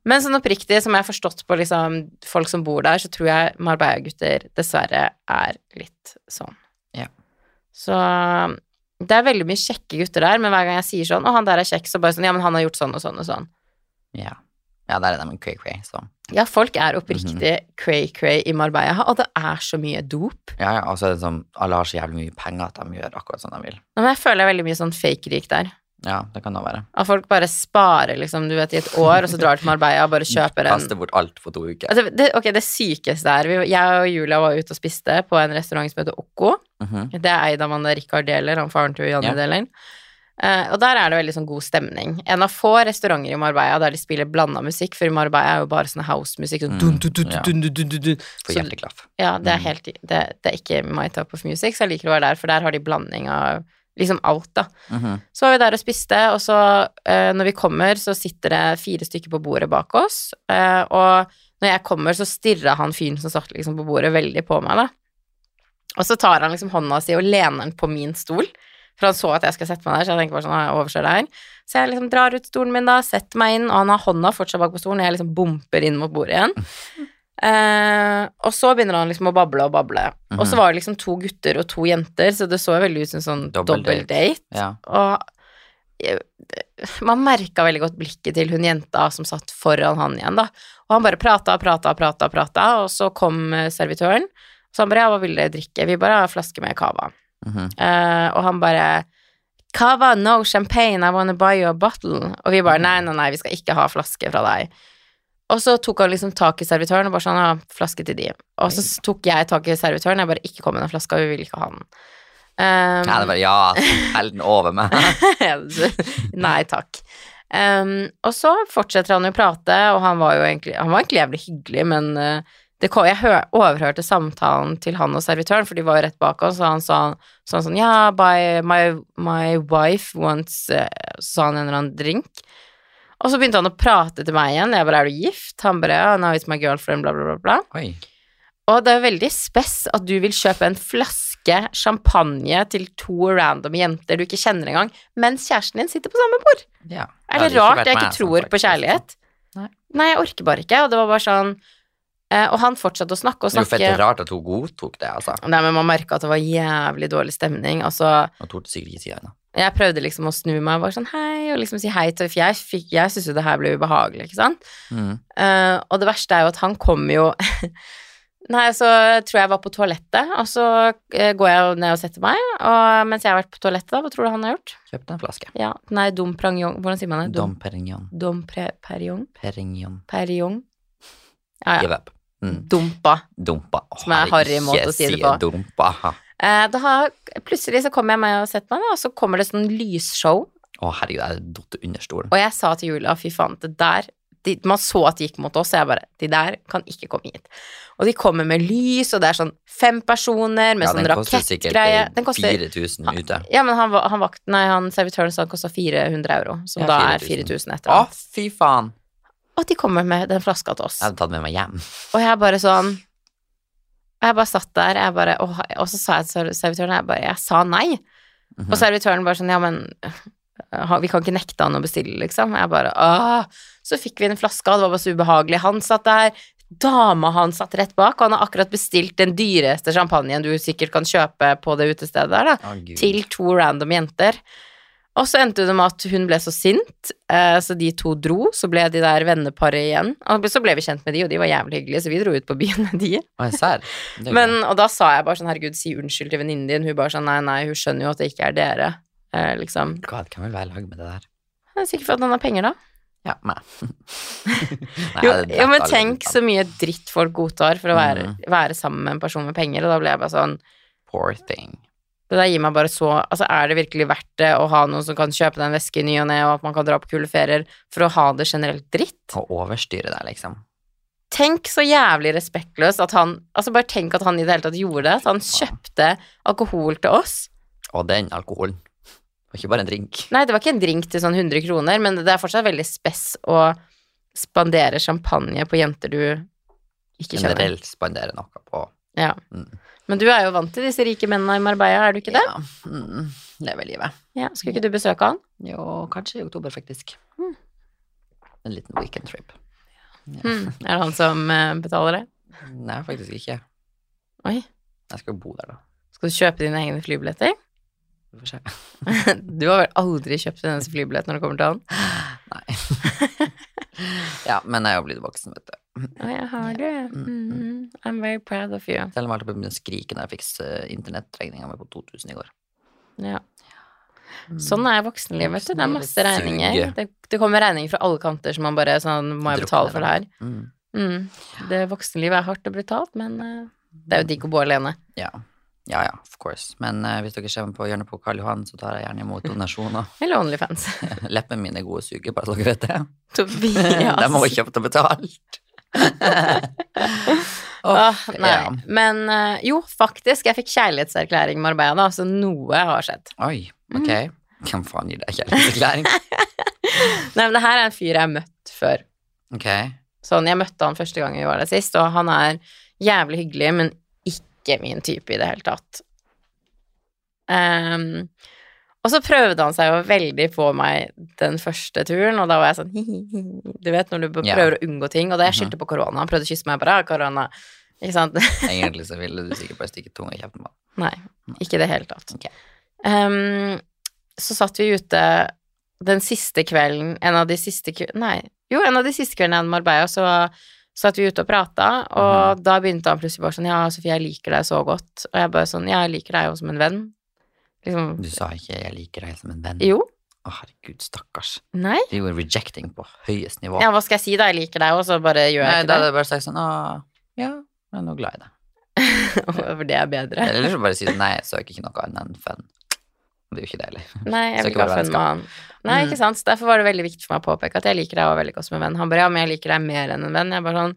Ja. Men sånn oppriktig, som jeg har forstått på liksom folk som bor der, så tror jeg Marbella-gutter dessverre er litt sånn. Ja. Så det er veldig mye kjekke gutter der, men hver gang jeg sier sånn 'Å, han der er kjekk', så bare sånn 'Ja, men han har gjort sånn og sånn og sånn'. Ja. ja, der er de cray-cray, så. Ja, folk er oppriktig cray-cray mm -hmm. i Marbella, og det er så mye dop. Ja, ja, og så er det sånn, alle har så jævlig mye penger at de gjør akkurat som de vil. Men jeg føler jeg er veldig mye sånn fake-rik der. Ja, det kan da være. At folk bare sparer, liksom, du vet, i et år, og så drar til Marbella og bare kjøper en Kaste bort alt på to uker. Altså, det, ok, det sykeste er Jeg og Julia var ute og spiste på en restaurant som heter Okko. Mhm. Det er eid av han Rikard Deler, han faren til Janne Ja. Deler. Uh, og der er det veldig sånn god stemning. En av få restauranter i Marbella der de spiller blanda musikk, for i Marbella er jo bare sånn housemusikk. Sånn Mm, dun, dun, dun, dun, dun, dun, dun. For hjerteklaff. Ja, det er Mm. helt det, det er ikke my type of music, så jeg liker å være der, for der har de blanding av liksom alt, da. Mhm. Så var vi der og spiste, og så eh, når vi kommer, så sitter det fire stykker på bordet bak oss, eh, og når jeg kommer, så stirra han fyren som satt liksom på bordet, veldig på meg, da. Og så tar han liksom hånda si og lener den på min stol, for han så at jeg skal sette meg der, så jeg tenker bare sånn, «Ah, jeg overser det her. Så jeg liksom drar ut stolen min da, setter meg inn, og han har hånda fortsatt bak på stolen, og jeg liksom bumper inn mot bordet igjen. Eh, og så begynner han liksom å bable og bable. Og så Mhm. var det liksom to gutter og to jenter, så det så veldig ut som sånn Dobbel dobbel date. Ja. Og man merka veldig godt blikket til hun jenta som satt foran han igjen, da. Og han bare prata og prata og prata, prata, og så kom eh, servitøren. Så han bare 'ja, hva vil dere drikke?' Vi bare har flaske med cava. Mhm. Eh, og han bare 'Cava, no champagne, I wanna buy you a bottle'. Og vi bare 'nei, nei, nei, vi skal ikke ha flaske fra deg'. Og så tok han liksom tak i servitøren og bare sånn 'ja, flaske til de'. Og så tok jeg tak i servitøren, jeg bare 'ikke kom med den flaska, vi vil ikke ha den'. Um, Ja, det var ja, hell den over meg. Nei takk. Um, og så fortsetter han å prate, og han var jo egentlig, han var egentlig jævlig hyggelig, men det kom, jeg hør, overhørte samtalen til han og servitøren, for de var jo rett bak oss, og han sa sånn sånn Ja, by, my, my wife wants uh, Så sa han en eller annen drink. Og så begynte han å prate til meg igjen. Jeg bare 'Er du gift?' Han bare 'Ja, now it's my girlfriend', bla, bla, bla. bla. Oi. Og det er veldig spess at du vil kjøpe en flaske champagne til to random jenter du ikke kjenner engang, mens kjæresten din sitter på samme bord. Ja. Er Det rart jeg ikke som tror på kjærlighet? Nei. Nei. jeg orker bare ikke, og det var bare sånn eh, Og han fortsatte å snakke og snakke. Det er jo fett rart at hun godtok det, altså. Nei, men man merka at det var jævlig dårlig stemning. Altså, Han torde sikkert ikke si det. Jeg prøvde liksom å snu meg og bare sånn hei, og liksom si hei til For jeg, fikk- jeg syntes jo det her ble ubehagelig, ikke sant? Mm. Uh, og det verste er jo at han kommer jo Nei, så tror jeg jeg var på toalettet, og så eh, går jeg ned og setter meg, og mens jeg har vært på toalettet, da, hva tror du han har gjort? Kjøpte en flaske. Ja, nei, Dom Prangnon Hvordan sier man det? Dom Perignon. Dom pre, Perignon? Perignon. Perignon? Ja, ja. Give up. Mm. Dumpa. Dumpa. Oh, Som er harry måte å si det på. Dumpa. Eh, da har, plutselig så kommer jeg meg og setter meg, og så kommer det sånn lysshow, Å, herregud, jeg datt under stolen. og jeg sa til Julia, fy faen, det der de, Man så at de gikk mot oss, og jeg bare De der kan ikke komme hit. Og de kommer med lys, og det er sånn fem personer med Ja, sånn den koster sikkert rakettgreie. eh, Den 4000 ute. Ja, men han, han vakt, nei, han servitøren sa den kosta 400 euro, som Ja, da er 4000 4000. etter Å, fy faen. Og de kommer med den flaska til oss. Jeg hadde tatt med meg hjem. Og jeg bare sånn Jeg bare satt der, jeg bare Og, og så sa jeg til servitøren jeg bare Jeg sa nei. Mhm. Og servitøren bare sånn Ja, men vi kan ikke nekte han å bestille, liksom. Jeg bare Åh. Så fikk vi en flaske, og det var bare så ubehagelig. Han satt der. Dama hans satt rett bak, og han har akkurat bestilt den dyreste champagnen du sikkert kan kjøpe på det utestedet der, da. oh, til to random jenter. Og så endte det med at hun ble så sint, eh, så de to dro. Så ble de der venneparet igjen. Og så ble vi kjent med de, og de var jævlig hyggelige, så vi dro ut på byen med de. Men, og da sa jeg bare sånn, herregud, si unnskyld til venninnen din. Hun bare sånn, nei, nei, hun skjønner jo at det ikke er dere. Eh, liksom. God, kan vel være lag med det der? Jeg er sikker for at han har penger, da. Ja. Nei, Jo, jo men tenk så mye dritt folk godtar for å være, Mhm. være sammen med en person med penger, og da ble jeg bare sånn Poor thing. Det der gir meg bare så Altså, er det virkelig verdt det å ha noen som kan kjøpe deg en veske i ny og ne, og at man kan dra på kule ferier for å ha det generelt dritt? Og overstyre deg, liksom. Tenk så jævlig respektløst at han Altså, bare tenk at han i det hele tatt gjorde det. At han kjøpte alkohol til oss. Og den alkoholen. Det var ikke bare en drink. Nei, det var ikke en drink til sånn 100 kroner, men det er fortsatt veldig spess å spandere champagne på jenter du ikke kjenner. Generelt spandere noe på. Ja. Mm. Men du er jo vant til disse rike mennene i Marbella, er du ikke det? Ja. Mm. Lever livet. Ja. Skulle ikke du besøke han? Jo, kanskje i oktober, faktisk. Mm. En liten weekend trip. Ja. Mm. Er det han som eh, betaler det? Nei, faktisk ikke. Oi. Jeg skal jo bo der, da. Skal du kjøpe dine egne flybilletter? Vi får se. Du har vel aldri kjøpt en eneste flybillett når det kommer til han? Nei. ja, men jeg er jo blitt voksen, vet du. Å, jeg har det. Mm. I'm very proud of you. Selv om jeg begynte å skrike når jeg fikk uh, internettregninga mi på 2000 i går. Ja. Sånn er voksenlivet, vet du. Det er masse regninger. Det, det kommer regninger fra alle kanter som man bare sånn Må jeg betale for det her? Mm. Mm. Det voksenlivet er hardt og brutalt, men eh, det er jo digg å bo alene. Ja. Ja, ja, of course. Men uh, hvis dere kommer på hjørnet på Karl Johan, så tar jeg gjerne imot donasjoner. Eller Onlyfans. Leppene mine er gode å suge, bare så dere vet det. Tobias. De må kjøpt og betalt. Åh, nei. ja. Men uh, jo, faktisk, jeg fikk kjærlighetserklæring med Arbeida, da, så noe har skjedd. Oi, ok. Hvem faen gir deg kjærlighetserklæring? Nei, men det her er en fyr jeg har møtt før. Ok. Sånn, jeg møtte han første gang vi var der sist, og han er jævlig hyggelig, men ikke min type i det hele tatt. Um, og så prøvde han seg jo veldig på meg den første turen, og da var jeg sånn hi-hi-hi. Du vet når du prøver Ja. å unngå ting, og da jeg Mhm. skyldte på korona. Han prøvde å kysse meg, bare ah, korona. Ikke sant? Egentlig så ville du sikkert bare stikke tunga i kjeften på. Nei, ikke i det hele tatt. Okay. Um, så satt vi ute den siste kvelden, en av de siste kveldene, Nei, jo, en av de siste kveldene jeg i Marbella, så satt vi ute og prata, og da begynte han plutselig bare sånn Ja, Sofie, jeg liker deg så godt. Og jeg bare sånn Ja, jeg liker deg jo som en venn. Liksom Du sa ikke 'jeg liker deg som en venn'. Jo. Å, herregud, stakkars. Nei. Det er jo rejecting på høyest nivå. Ja, hva skal jeg si, da? Jeg liker deg, og så bare gjør Nei, jeg da hadde jeg bare sagt sånn 'Å, ja, jeg er nå glad i deg'. For det er bedre. Eller så bare si sånn 'Nei, jeg søker ikke noe annet enn fun'. Det er jo ikke det heller. Nei, jeg vil ikke ha funnet noen. Nei, ikke sant. Så derfor var det veldig viktig for meg å påpeke at jeg liker deg og veldig godt som en venn. Han bare ja, men jeg liker deg mer enn en venn. Jeg bare sånn.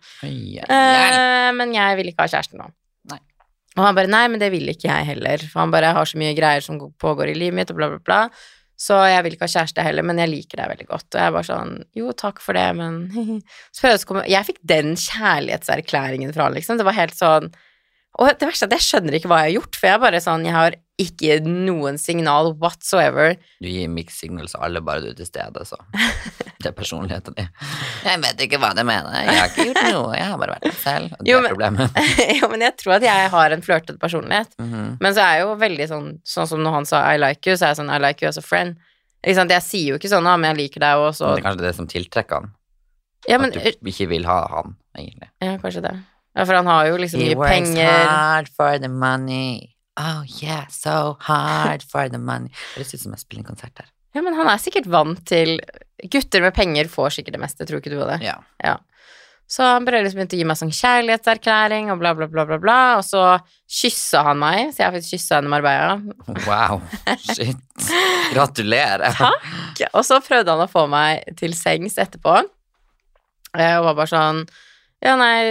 Eh, men jeg vil ikke ha kjæreste nå. Nei. Og han bare nei, men det vil ikke jeg heller. For han bare har så mye greier som pågår i livet mitt, og bla, bla, bla. Så jeg vil ikke ha kjæreste heller, men jeg liker deg veldig godt. Og jeg bare sånn jo, takk for det, men Så prøvde jeg å komme Jeg fikk den kjærlighetserklæringen fra han, liksom. Det var helt sånn Og det verste er at jeg skjønner ikke hva jeg har gjort, for jeg bare sånn Jeg har ikke noen signal whatsoever. Du gir mixed så alle bare du er til stede, så. Det er personligheten din. Jeg vet ikke hva du mener. Jeg har ikke gjort noe. Jeg har bare vært meg selv. Og det Jo, er men- problemet. jo, men jeg tror at jeg har en flørtete personlighet. Mhm. Men så er jeg jo veldig sånn Sånn som når han sa I like you, så er jeg sånn I like you as a friend. Ikke sant? Jeg sier jo ikke sånn, ah, men jeg liker deg, og så Men Det er kanskje det som tiltrekker han. Ja, men At du ikke vil ha han, egentlig. Ja, kanskje det. Ja, for han har jo liksom He mye works hard for the money. Oh yeah, so hard for the money. Det høres ut som jeg spiller en konsert her. Ja, men han er sikkert vant til Gutter med penger får sikkert det meste, tror ikke du det? Ja. Så han bare liksom begynte å gi meg sånn kjærlighetserklæring og bla, bla, bla, bla, bla, og så kyssa han meg, så jeg faktisk kyssa henne i Marbella. Wow. Shit. Gratulerer. Takk. Og så prøvde han å få meg til sengs etterpå, eh, og var bare sånn ja, nei,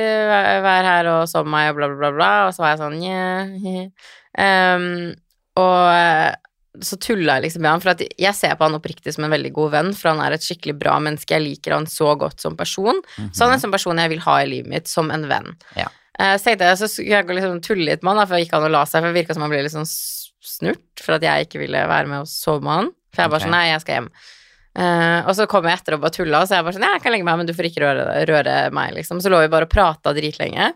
vær her og sov meg, og bla, bla, bla, bla. Og så var jeg sånn, yeah. Um, og så tulla jeg liksom med han, for jeg ser på han oppriktig som en veldig god venn, for han er et skikkelig bra menneske. Jeg liker han så godt som person. Så han er en sånn person jeg vil ha i livet mitt som en venn. Ja. Uh, Så tenkte jeg, så skulle jeg liksom tulle litt med han, da, for gikk han og la seg, for det virka som han ble litt sånn snurt for at jeg ikke ville være med og sove med han. For jeg bare sånn, nei, jeg skal hjem. Uh, og så kom jeg etter og bare tulla, så jeg bare sånn, jeg kan legge meg, men du får ikke røre, røre meg, liksom. Så lå vi bare og prata dritlenge.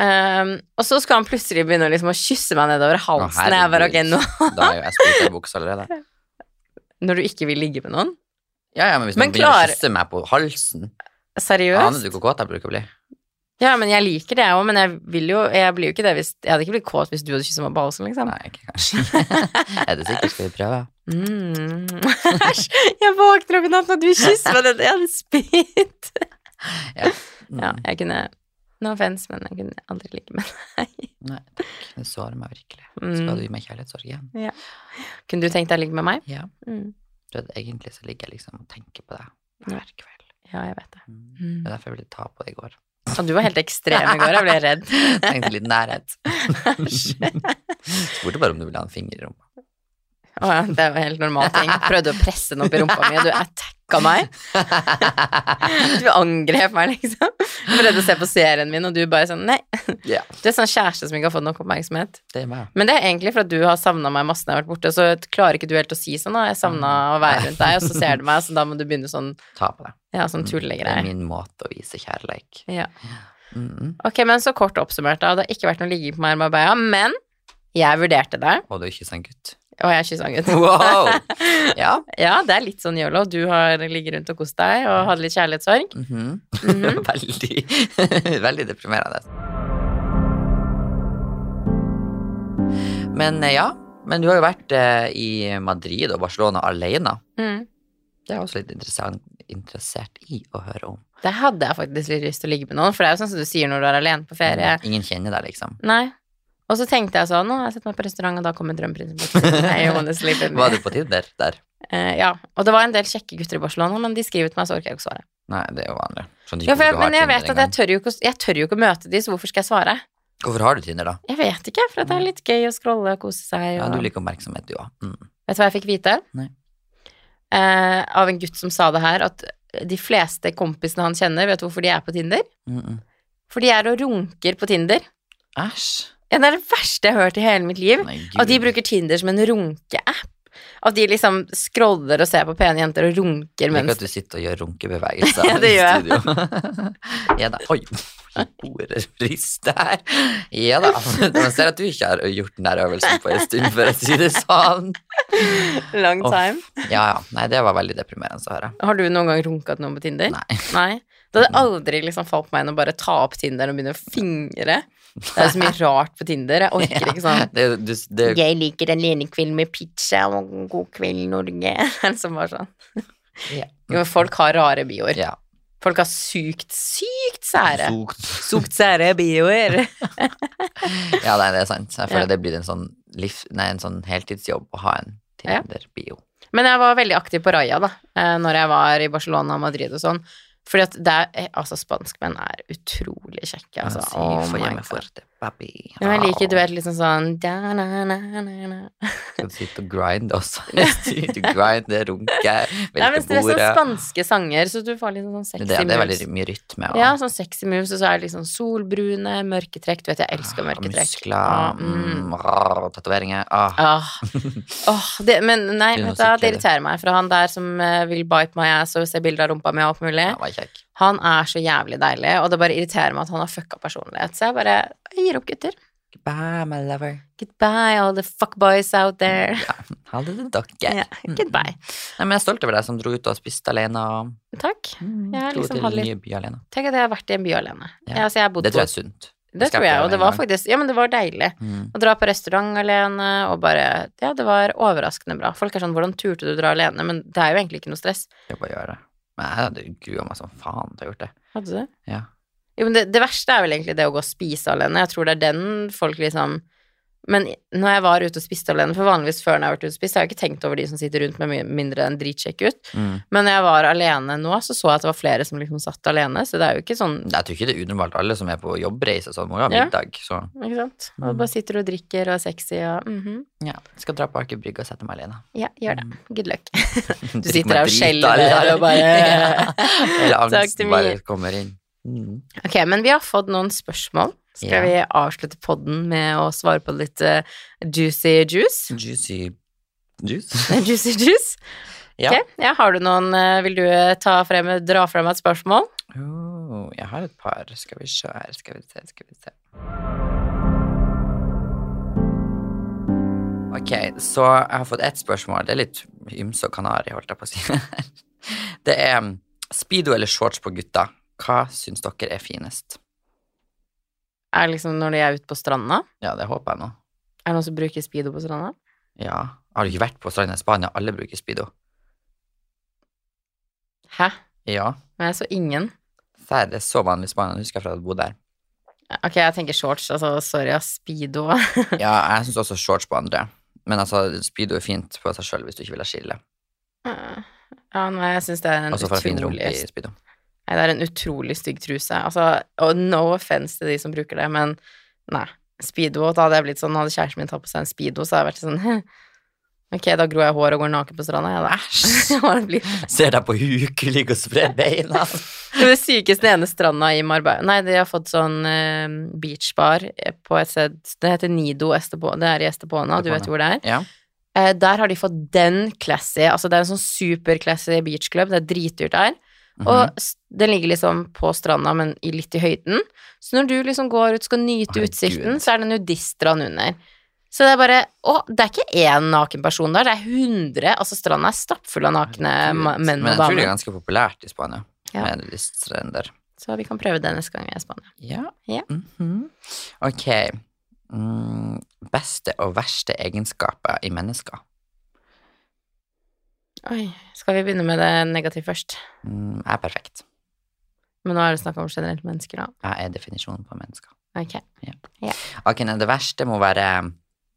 Um, og så skal han plutselig begynne liksom å kysse meg nedover halsen. Å, jeg bare, okay, nå Da er jo jeg spruta i buksa allerede. Når du ikke vil ligge med noen? Ja, ja, men hvis Men man begynner klar- å kysse meg på halsen Seriøst? Aner du hvor kåt jeg bruker å bli? Ja, men jeg liker det òg, men jeg jo Jeg blir jo ikke det hvis Jeg hadde ikke blitt kåt hvis du hadde kysset meg på halsen, liksom. Nei, ikke kanskje. er det sikkert? Skal vi prøve? Mm. Æsj! Jeg våkner opp i natt og du kysser meg, det- jeg hadde spydd. Mm. Ja, jeg kunne No offence, men jeg kunne aldri ligge med deg. Nei, takk. Det sårer meg virkelig. Mm. Skal du gi meg kjærlighetssorg igjen? Kunne du tenkt deg å ligge med meg? Ja. Mm. Du vet, egentlig så ligger jeg liksom og tenker på deg hver kveld. Ja, jeg vet det. Mm. Mm. Det er derfor jeg ville ta på det i går. Og du var helt ekstrem i går, jeg ble redd. Trengte litt nærhet. Spurte bare om du ville ha en finger i rumpa. Å ja, det var helt normal ting. Prøvde å presse den opp i rumpa mi, og du attacka meg. Du angrep meg, liksom. Jeg prøvde å se på serien min, og du bare sånn Nei. Ja, Du er sånn kjæreste som ikke har fått nok oppmerksomhet. det er. Men det er egentlig for at du har savna meg masse når jeg har vært borte, så klarer ikke du helt å si sånn, da. Jeg savna å være rundt deg, og så ser du meg, så da må du begynne sånn, Ta på deg. ja, sånn tullegreier. Det er min måte å vise kjærleik. Ja. Mm. Ok, men så kort oppsummert, da. Det har ikke vært noe ligging på meg og Marbella, men jeg vurderte det, Og du er ikke sånn gutt. Og jeg er en. Wow! Ja. Ja, det er litt sånn yolo. Du har ligget rundt og kost deg og hadde litt kjærlighetssorg. Mhm. Mhm. veldig, veldig deprimerende. Men eh, ja, men du har jo vært eh, i Madrid og Barcelona alene. Mm. Det er jeg også litt interessant, interessert i å høre om. Det hadde jeg faktisk litt lyst til å ligge med noen, for det er jo sånn som du sier når du er alene på ferie. Ingen kjenner deg, liksom. Nei. Og så tenkte jeg sånn, nå har jeg sett meg på restaurant, og da kommer drømmeprinsen bort. Var du på Tinder der? Eh, ja, og det var en del kjekke gutter i Barcelona, men de skriver til meg, så orker jeg ikke svare. Nei, det er jo vanlig. Ja, jeg, men jeg vet at jeg tør, ikke, jeg tør jo ikke å møte de, så hvorfor skal jeg svare? Hvorfor har du Tinder, da? Jeg vet ikke, for det er litt gøy å scrolle og kose seg. Ja, du liker oppmerksomhet, du òg. Mm. Vet du hva jeg fikk vite? Nei. Eh, av en gutt som sa det her, at de fleste kompisene han kjenner, vet du hvorfor de er på Tinder? Mm -mm. For de er og runker på Tinder. Æsj. Ja, det er det verste jeg har hørt i hele mitt liv. Nei, At de bruker Tinder som en runkeapp. At de liksom scroller og ser på pene jenter og runker Jeg Ikke mens at du sitter og gjør runkebevegelser Ja, det i gjør jeg. studio. ja da. Oi, ordet rister her. Ja da. Man ser at du ikke har gjort den der øvelsen på en stund, for å si det sånn. Long time. time. Ja ja. Nei, det var veldig deprimerende å høre. Har du noen gang runka til noen på Tinder? Nei. Nei. Det hadde aldri liksom falt meg inn å bare ta opp Tinder og begynne å fingre. Det er så mye rart på Tinder. Jeg orker ikke sånn Det, du, det, Jeg liker alenekveld med pizza og god kveld, Norge. Som var sånn. ja. Jo, folk har rare bioer. ja. Folk har sykt, sykt sære. Sukt. Sykt sære bioer. Ja, nei, det er sant. Jeg føler Ja. det blir en sånn, liv, nei, en sånn heltidsjobb å ha en Tinder-bio. Men jeg var veldig aktiv på Raja, da, eh, når jeg var i Barcelona og Madrid og sånn. Fordi at det er, eh, altså spanskmenn er utrolig kjekke, altså. Si Oh my God. Det, baby. Men jeg liker, du vet, liksom sånn da, na, na, na. Skal du sitte og grind også? du grind runke, Nei, men velte det er sånn spanske sanger, så du får litt sånn sexy Det, det er veldig mye rytme. også. Ja, sånn sexy moves, og så er det liksom solbrune, mørketrekk. Du vet, jeg elsker mørketrekk. Muskler, Ah, mm, mm. tatoveringer. Ah. Ah. Det, men nei, vet du, det irriterer meg. For han der som eh, vil bite my ass og se bilder av rumpa mi og alt mulig, Ja. Han er så jævlig deilig, og det bare irriterer meg at han har fucka personlighet. Så jeg bare jeg gir opp, gutter. Goodbye, my lover. Goodbye, all the fuckboys out there. Ja, ha det til dere. Ja, goodbye. Nei, men jeg er stolt over deg som dro ut og spiste alene. Og Takk. mm, Jeg dro liksom til litt- nye by alene. Tenk at jeg har vært i en by alene. Ja. Ja, altså, jeg Det tror jeg er sunt. Det tror jeg, og det var faktisk Ja, men det var deilig. Mm. Å dra på restaurant alene og bare Ja, det var overraskende bra. Folk er sånn 'Hvordan turte du å dra alene?' Men det er jo egentlig ikke noe stress. Jeg bare gjør det. Men jeg hadde grua meg som faen til å ha gjort det. Hadde du? Ja. Jo, men det, det verste er vel egentlig det å gå og spise alene. Jeg tror det er den folk liksom Men når jeg var ute og spiste alene, for vanligvis før når jeg har vært ute og spist, har jeg ikke tenkt over de som sitter rundt med mindre enn dritsjekk ut. Mm. Men når jeg var alene nå, så så jeg at det var flere som liksom satt alene, så det er jo ikke sånn Jeg tror ikke det er unormalt. Alle som er på jobbreise sånn, må jo ha middag. Så Ikke sant? Og Mm. bare sitter og drikker og er sexy og mhm. ja, jeg skal dra på Aker Brygge og sette meg alene. Ja, gjør det. Good luck. Du sitter der og skjelver og bare- Hele Takk til angsten bare kommer inn. Mm. Ok, men vi har fått noen spørsmål. Skal Ja. vi avslutte podden med å svare på litt uh, juicy juice? Juicy juice. juicy juice? Ja. Okay. ja, har du noen uh, Vil du eh, ta frem, dra frem et spørsmål? Oh, jeg har et par. Skal vi se her, skal vi se, skal vi se. Ok, så jeg har fått ett spørsmål. Det er litt ymse og kanari, holdt jeg på å si. Det er um, speedo eller shorts på gutta. Hva syns dere er finest? Er det liksom når de er ute på stranda? Ja, det håper jeg nå. Er det noen som bruker speedo på stranda? Ja. Har du ikke vært på stranda i Spania? Alle bruker speedo. Hæ? Ja. Men jeg så ingen. Serr, det er så vanlig i Spania. Husker jeg fra jeg bodde der. Ok, jeg tenker shorts. Altså, sorry, ass. Speedo. Ja, jeg syns også shorts på andre. Men altså, speedo er fint på seg sjøl hvis du ikke vil ha skille. ja, nei, jeg syns det er en Og så får jeg fin rumpe i speedo. Nei, det er en utrolig stygg truse. Altså, oh, no offense til de som bruker det, men nei. Speedo, da hadde jeg blitt sånn, hadde kjæresten min tatt på seg en speedo, så hadde jeg vært sånn Ok, da gror jeg hår og går naken på stranda. Æsj. Ja, blir- Ser deg på huk, ligger og spre beina. Det sykeste ene stranda i Marbella Nei, de har fått sånn uh, beachbar på et sted Det heter Nido Estepona. Det er i Estepona, du vet hvor det er. Ja. Uh, der har de fått den classy Altså, det er en sånn super-classy beachclub. Det er dritdyrt der. Mhm. Og den ligger liksom på stranda, men litt i høyden. Så når du liksom går ut skal nyte Herregud. utsikten, så er det nudiststrand under. Så det er bare Å, det er ikke én naken person der, det er 100. Altså, stranda er stappfull av nakne Herregud. og damer. Men jeg tror det er ganske populært i Spania. Ja. Med nudiststrender. Så vi kan prøve det neste gang vi er i Spania. Ja. Ja. Mhm. Ok. Mm, beste og verste egenskaper i mennesker. Oi, skal vi begynne med det negative først? Mm, jeg er perfekt. Men nå er det snakk om generelt mennesker, da. Jeg er definisjonen på mennesker. Ok. Ok, nei, det verste må være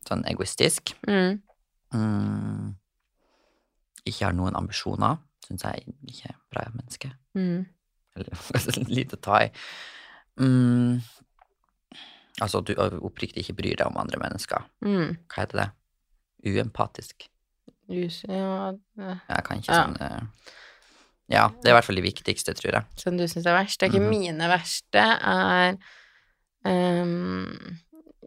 sånn egoistisk. Mm. Mm, ikke har noen ambisjoner, syns jeg ikke er bra menneske. Mm. Eller lite å ta i. Mm, altså at du oppriktig ikke bryr deg om andre mennesker. Mm. Hva heter det? Uempatisk. Jus, ja, Jeg kan ikke Ja. sånn eh, Ja, det er i hvert fall det viktigste, tror jeg. som du syns er verst. Det er ikke Mhm. mine verste, er um,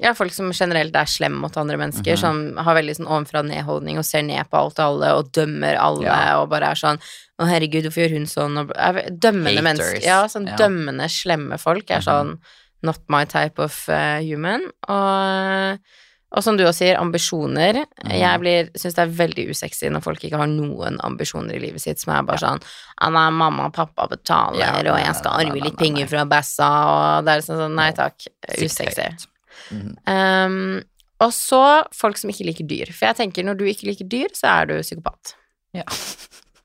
Ja, folk som generelt er slemme mot andre mennesker, Mhm. som har veldig sånn ovenfra og ned-holdning og ser ned på alt og alle og dømmer alle Ja. og bare er sånn 'Å, herregud, hvorfor gjør hun sånn?' Og er dømmende Haters. mennesker. Ja, sånn Ja. dømmende, slemme folk er Mhm. sånn not my type of uh, human. Og og som du også sier, ambisjoner. Mm. Jeg syns det er veldig usexy når folk ikke har noen ambisjoner i livet sitt, som er bare sånn nei, 'Mamma og pappa betaler, Ja, og jeg skal arve litt penger fra Bassa', og det er sånn sånn Nei takk. Usexy. Mhm. Um, og så folk som ikke liker dyr. For jeg tenker, når du ikke liker dyr, så er du psykopat. Ja.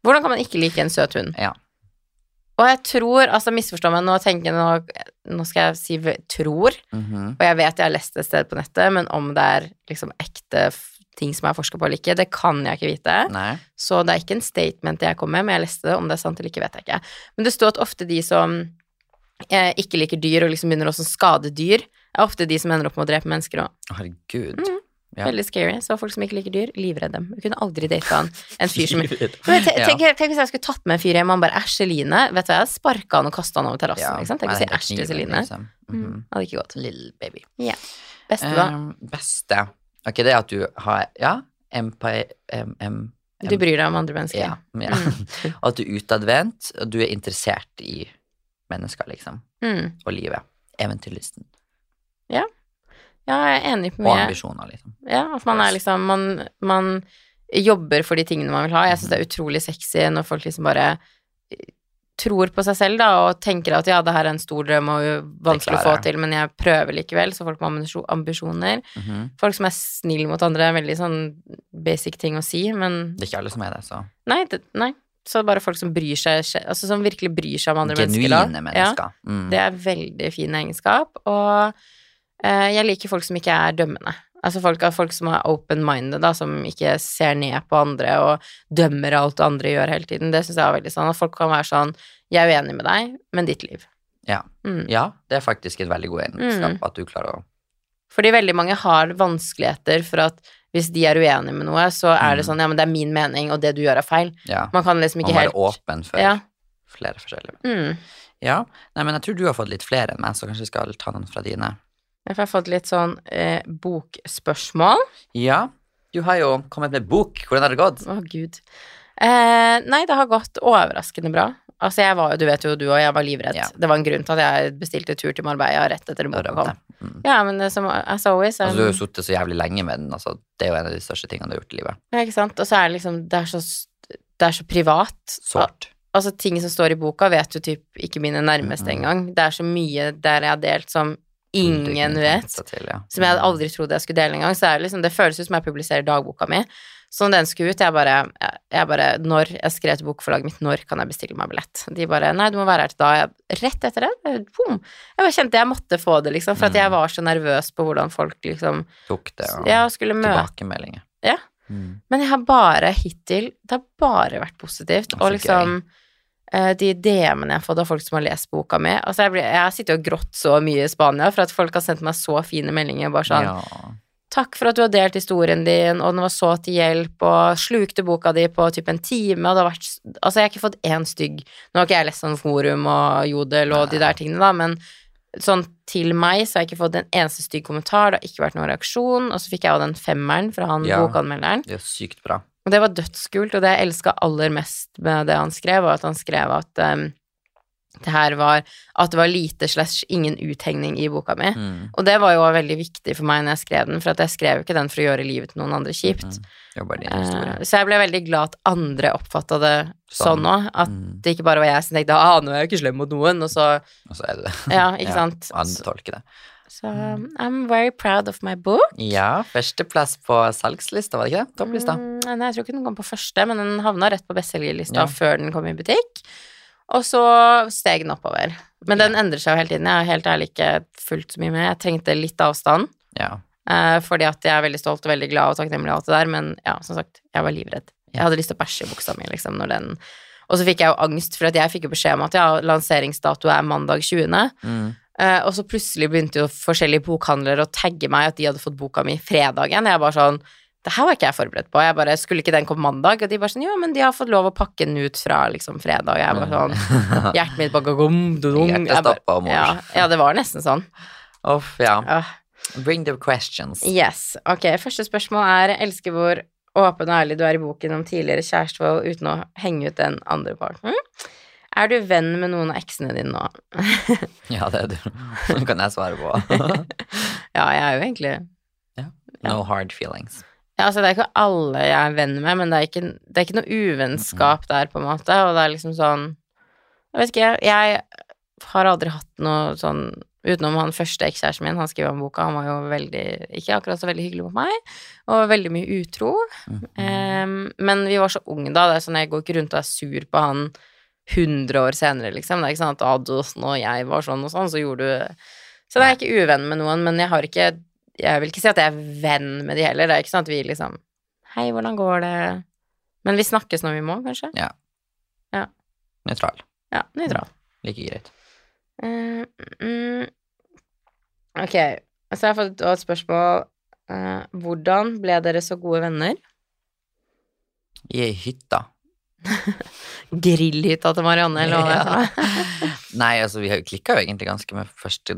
Hvordan kan man ikke like en søt hund? Ja. Og jeg tror, altså misforstå meg, nå tenker jeg nå, nå skal jeg si tror, tror, -hmm. og jeg vet jeg har lest det et sted på nettet, men om det er liksom ekte ting som er forska på eller ikke, det kan jeg ikke vite. Nei. Så det er ikke en statement jeg kom med, men jeg leste det. Om det er sant eller ikke, vet jeg ikke. Men det står at ofte de som eh, ikke liker dyr, og liksom begynner å skade dyr, er ofte de som ender opp med å drepe mennesker òg. Herregud. Mhm. Ja. Veldig scary. Så folk som ikke liker dyr, livredde dem. Jeg kunne aldri data en, en fyr som tenk, tenk, tenk hvis jeg skulle tatt med en fyr hjem, og han bare æsj, Eline. Vet du hva, jeg sparka han og kasta han over terrassen. Ja, Ikke sant? Tenk å si æsj til Celine. liksom. Mm, -hmm. hadde ikke gått. Little baby. Beste, da? Um, beste Ok, det er at du har Ja, empire Em, em, Du bryr deg om andre mennesker. ja, ja. At du er utadvendt, og du er interessert i mennesker, liksom. Mm. Og livet. Eventyrlysten. Ja, jeg er enig på mye. Og ambisjoner, liksom. Ja, at man er liksom man, man jobber for de tingene man vil ha. Jeg syns det er utrolig sexy når folk liksom bare eh, tror på seg selv, da, og tenker at ja, det her er en stor drøm og vanskelig å få til, men jeg prøver likevel, så folk med ambisjo- ambisjoner. -hmm. Folk som er snille mot andre, er veldig sånn basic ting å si, men Det er ikke alle som er det, så. nei, det, nei. Så bare folk som bryr seg, altså som virkelig bryr seg om andre mennesker. Genuine da. Ja. mennesker. Mm. Det er veldig fin egenskap, og jeg liker folk som ikke er dømmende. Altså folk, folk som er open-minded, da, som ikke ser ned på andre og dømmer alt andre gjør hele tiden. Det syns jeg er veldig sånn at folk kan være sånn Jeg er uenig med deg, men ditt liv. Ja. Mm. ja, det er faktisk et veldig god egenskap at du klarer å Fordi veldig mange har vanskeligheter for at hvis de er uenige med noe, så er det Mm. sånn Ja, men det er min mening, og det du gjør, er feil. Ja. Man kan liksom Man ikke må helt være åpen for Ja. flere forskjellige. Mm. Ja. Nei, men jeg tror du har fått litt flere enn meg, så kanskje vi skal ta noen fra dine. Jeg har fått litt sånn eh, bokspørsmål. Ja, du har jo kommet med bok. Hvordan har det gått? Å, gud. Eh, nei, det har gått overraskende bra. Altså, jeg var jo, du vet jo du og jeg var livredd. Ja. Det var en grunn til at jeg bestilte tur til Marbella rett etter at boka kom. Mm. Ja, men det som, as always Altså, du har um, jo sittet så jævlig lenge med den. Altså, det er jo en av de største tingene du har gjort i livet. ja, ikke sant. Og så er det liksom Det er så, det er så privat. Sårt. Altså, ting som står i boka, vet jo typ ikke mine nærmeste mm. engang. Det er så mye der jeg har delt som ingen vet. Til, ja. som jeg aldri trodde jeg skulle dele engang. Så er det liksom, det føles ut som jeg publiserer dagboka mi. Så når den skulle ut, jeg bare, jeg, bare Når jeg skrev til bokforlaget mitt, når kan jeg bestille meg billett? De bare Nei, du må være her til da. Jeg, rett etter det, boom. Jeg bare kjente jeg måtte få det, liksom. For at jeg Mm. var så nervøs på hvordan folk liksom Tok det, og Ja, skulle møte tilbakemeldinger. Ja. Mm. Men jeg har bare hittil Det har bare vært positivt. Og liksom eh, de DM-ene jeg har fått av folk som har lest boka mi Altså, jeg, blir, jeg sitter og grått så mye i Spania for at folk har sendt meg så fine meldinger. Bare sånn Ja. Takk for at du har delt historien din, og den var så til hjelp, og slukte boka di på typ en time, og det har vært Altså, jeg har ikke fått én stygg Nå har ikke jeg lest sånn forum og Jodel og de der tingene, da, men sånn til meg så har jeg ikke fått en eneste stygg kommentar, det har ikke vært noen reaksjon, og så fikk jeg jo den femmeren fra han Ja. bokanmelderen. Det er sykt bra. Og det var dødskult, og det jeg elska aller mest med det han skrev, var at han skrev at um, det her var At det var lite slash ingen uthengning i boka mi. Mm. Og det var jo veldig viktig for meg når jeg skrev den, for jeg skrev jo ikke den for å gjøre livet til noen andre kjipt. Mm. Eh, så jeg ble veldig glad at andre oppfatta det Sånn. sånn òg. At Mm. det ikke bare var jeg som tenkte ah, nå er jeg ikke slem mot noen, og så Og så er det det. Ja, ikke Ja, sant. Andre tolker det. Så I'm very proud of my book. Ja, førsteplass på salgslista, var det ikke det? Topplista. Mm, nei, jeg tror ikke den kom på første, men den havna rett på bestselgerlista Ja. før den kom i butikk. Og så steg den oppover. Men den endrer seg jo hele tiden. Jeg har helt ærlig ikke fulgt så mye med. Jeg trengte litt avstand, Ja. Uh, fordi at jeg er veldig stolt og veldig glad og takknemlig og alt det der, men ja, som sagt, jeg var livredd. Jeg hadde lyst til å bæsje i buksa mi, liksom, når den Og så fikk jeg jo angst, for jeg fikk jo beskjed om at ja, lanseringsdato er mandag 20. Mm. Eh, og så plutselig begynte jo forskjellige bokhandlere å tagge meg at de hadde fått boka mi fredagen. Jeg bare sånn Det her var ikke jeg forberedt på. Jeg bare Skulle ikke den komme mandag? Og de bare sånn Jo, men de har fått lov å pakke den ut fra liksom fredag. Jeg bare sånn Hjertet mitt bare gom, dum, Hjertet stoppa, mor. Ja, ja, det var nesten sånn. Uff, ja. Uh. Bring the questions. Yes. Ok, første spørsmål er Elsker hvor åpen og ærlig du er i boken om tidligere kjærestevold uten å henge ut den andre parten. Er du venn med noen av eksene dine nå? Ja, det er du. Det kan jeg svare på. ja, jeg er jo egentlig No hard feelings. Ja, altså det er ikke alle jeg er venn med, men det er ikke, det er ikke noe uvennskap der, på en måte, og det er liksom sånn Jeg vet ikke, jeg har aldri hatt noe sånn Utenom han første ekskjæresten min, han skrev om boka, han var jo veldig Ikke akkurat så veldig hyggelig mot meg, og veldig mye utro. Mm -hmm. um, men vi var så unge da, det er sånn jeg går ikke rundt og er sur på han 100 år senere, liksom. Det er ikke sånn at ah, når jeg var sånn og sånn, så gjorde du Så da er jeg ikke uvenn med noen, men jeg har ikke Jeg vil ikke si at jeg er venn med de heller. Det er ikke sånn at vi liksom Hei, hvordan går det? Men vi snakkes når vi må, kanskje? Nøytral. Ja, nøytral. Like greit. Eh, mm, ok, så jeg har fått et spørsmål. Uh, hvordan ble dere så gode venner? I hytta. Grillhytta til Marianne, eller hva det er. Nei, altså, vi klikka jo egentlig ganske med første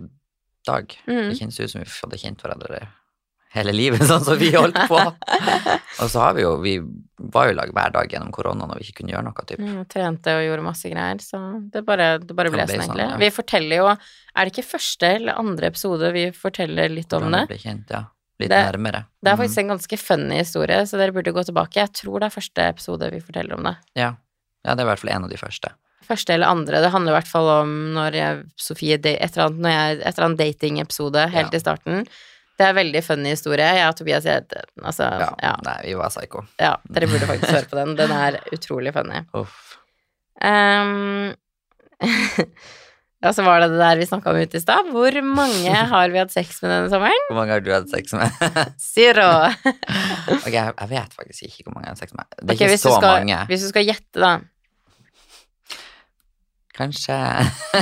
dag. Mm. Det kjennes ut som vi hadde kjent hverandre hele livet, sånn som vi holdt på. Og så har vi jo Vi var jo i lag hver dag gjennom korona når vi ikke kunne gjøre noe, typ. Mm, trente og gjorde masse greier, så det bare, det bare ble sånn, sånn, egentlig. ja. Vi forteller jo Er det ikke første eller andre episode vi forteller litt om det? ble kjent, ja. Litt Det- nærmere. Det er faktisk en ganske funny historie, så dere burde gå tilbake. Jeg tror det er første episode vi forteller om det. Ja. Ja, det er i hvert fall en av de første. Første eller andre. Det handler i hvert fall om når jeg, Sofie Et eller annet, jeg, et eller annet datingepisode helt Ja. i starten. Det er en veldig funny historie. Jeg og Tobias jeg, altså, Ja. ja. Nei, vi var psycho. ja, dere burde faktisk høre på den. Den er utrolig funny. Uff. Um, ja, så var det det der vi snakka om ute i stad. Hvor mange har vi hatt sex med denne sommeren? Hvor mange har du hatt sex med? Zero. ok, jeg, jeg vet faktisk ikke hvor mange jeg har hatt sex med. Det er okay, ikke så skal, mange. Hvis du skal gjette, da. Kanskje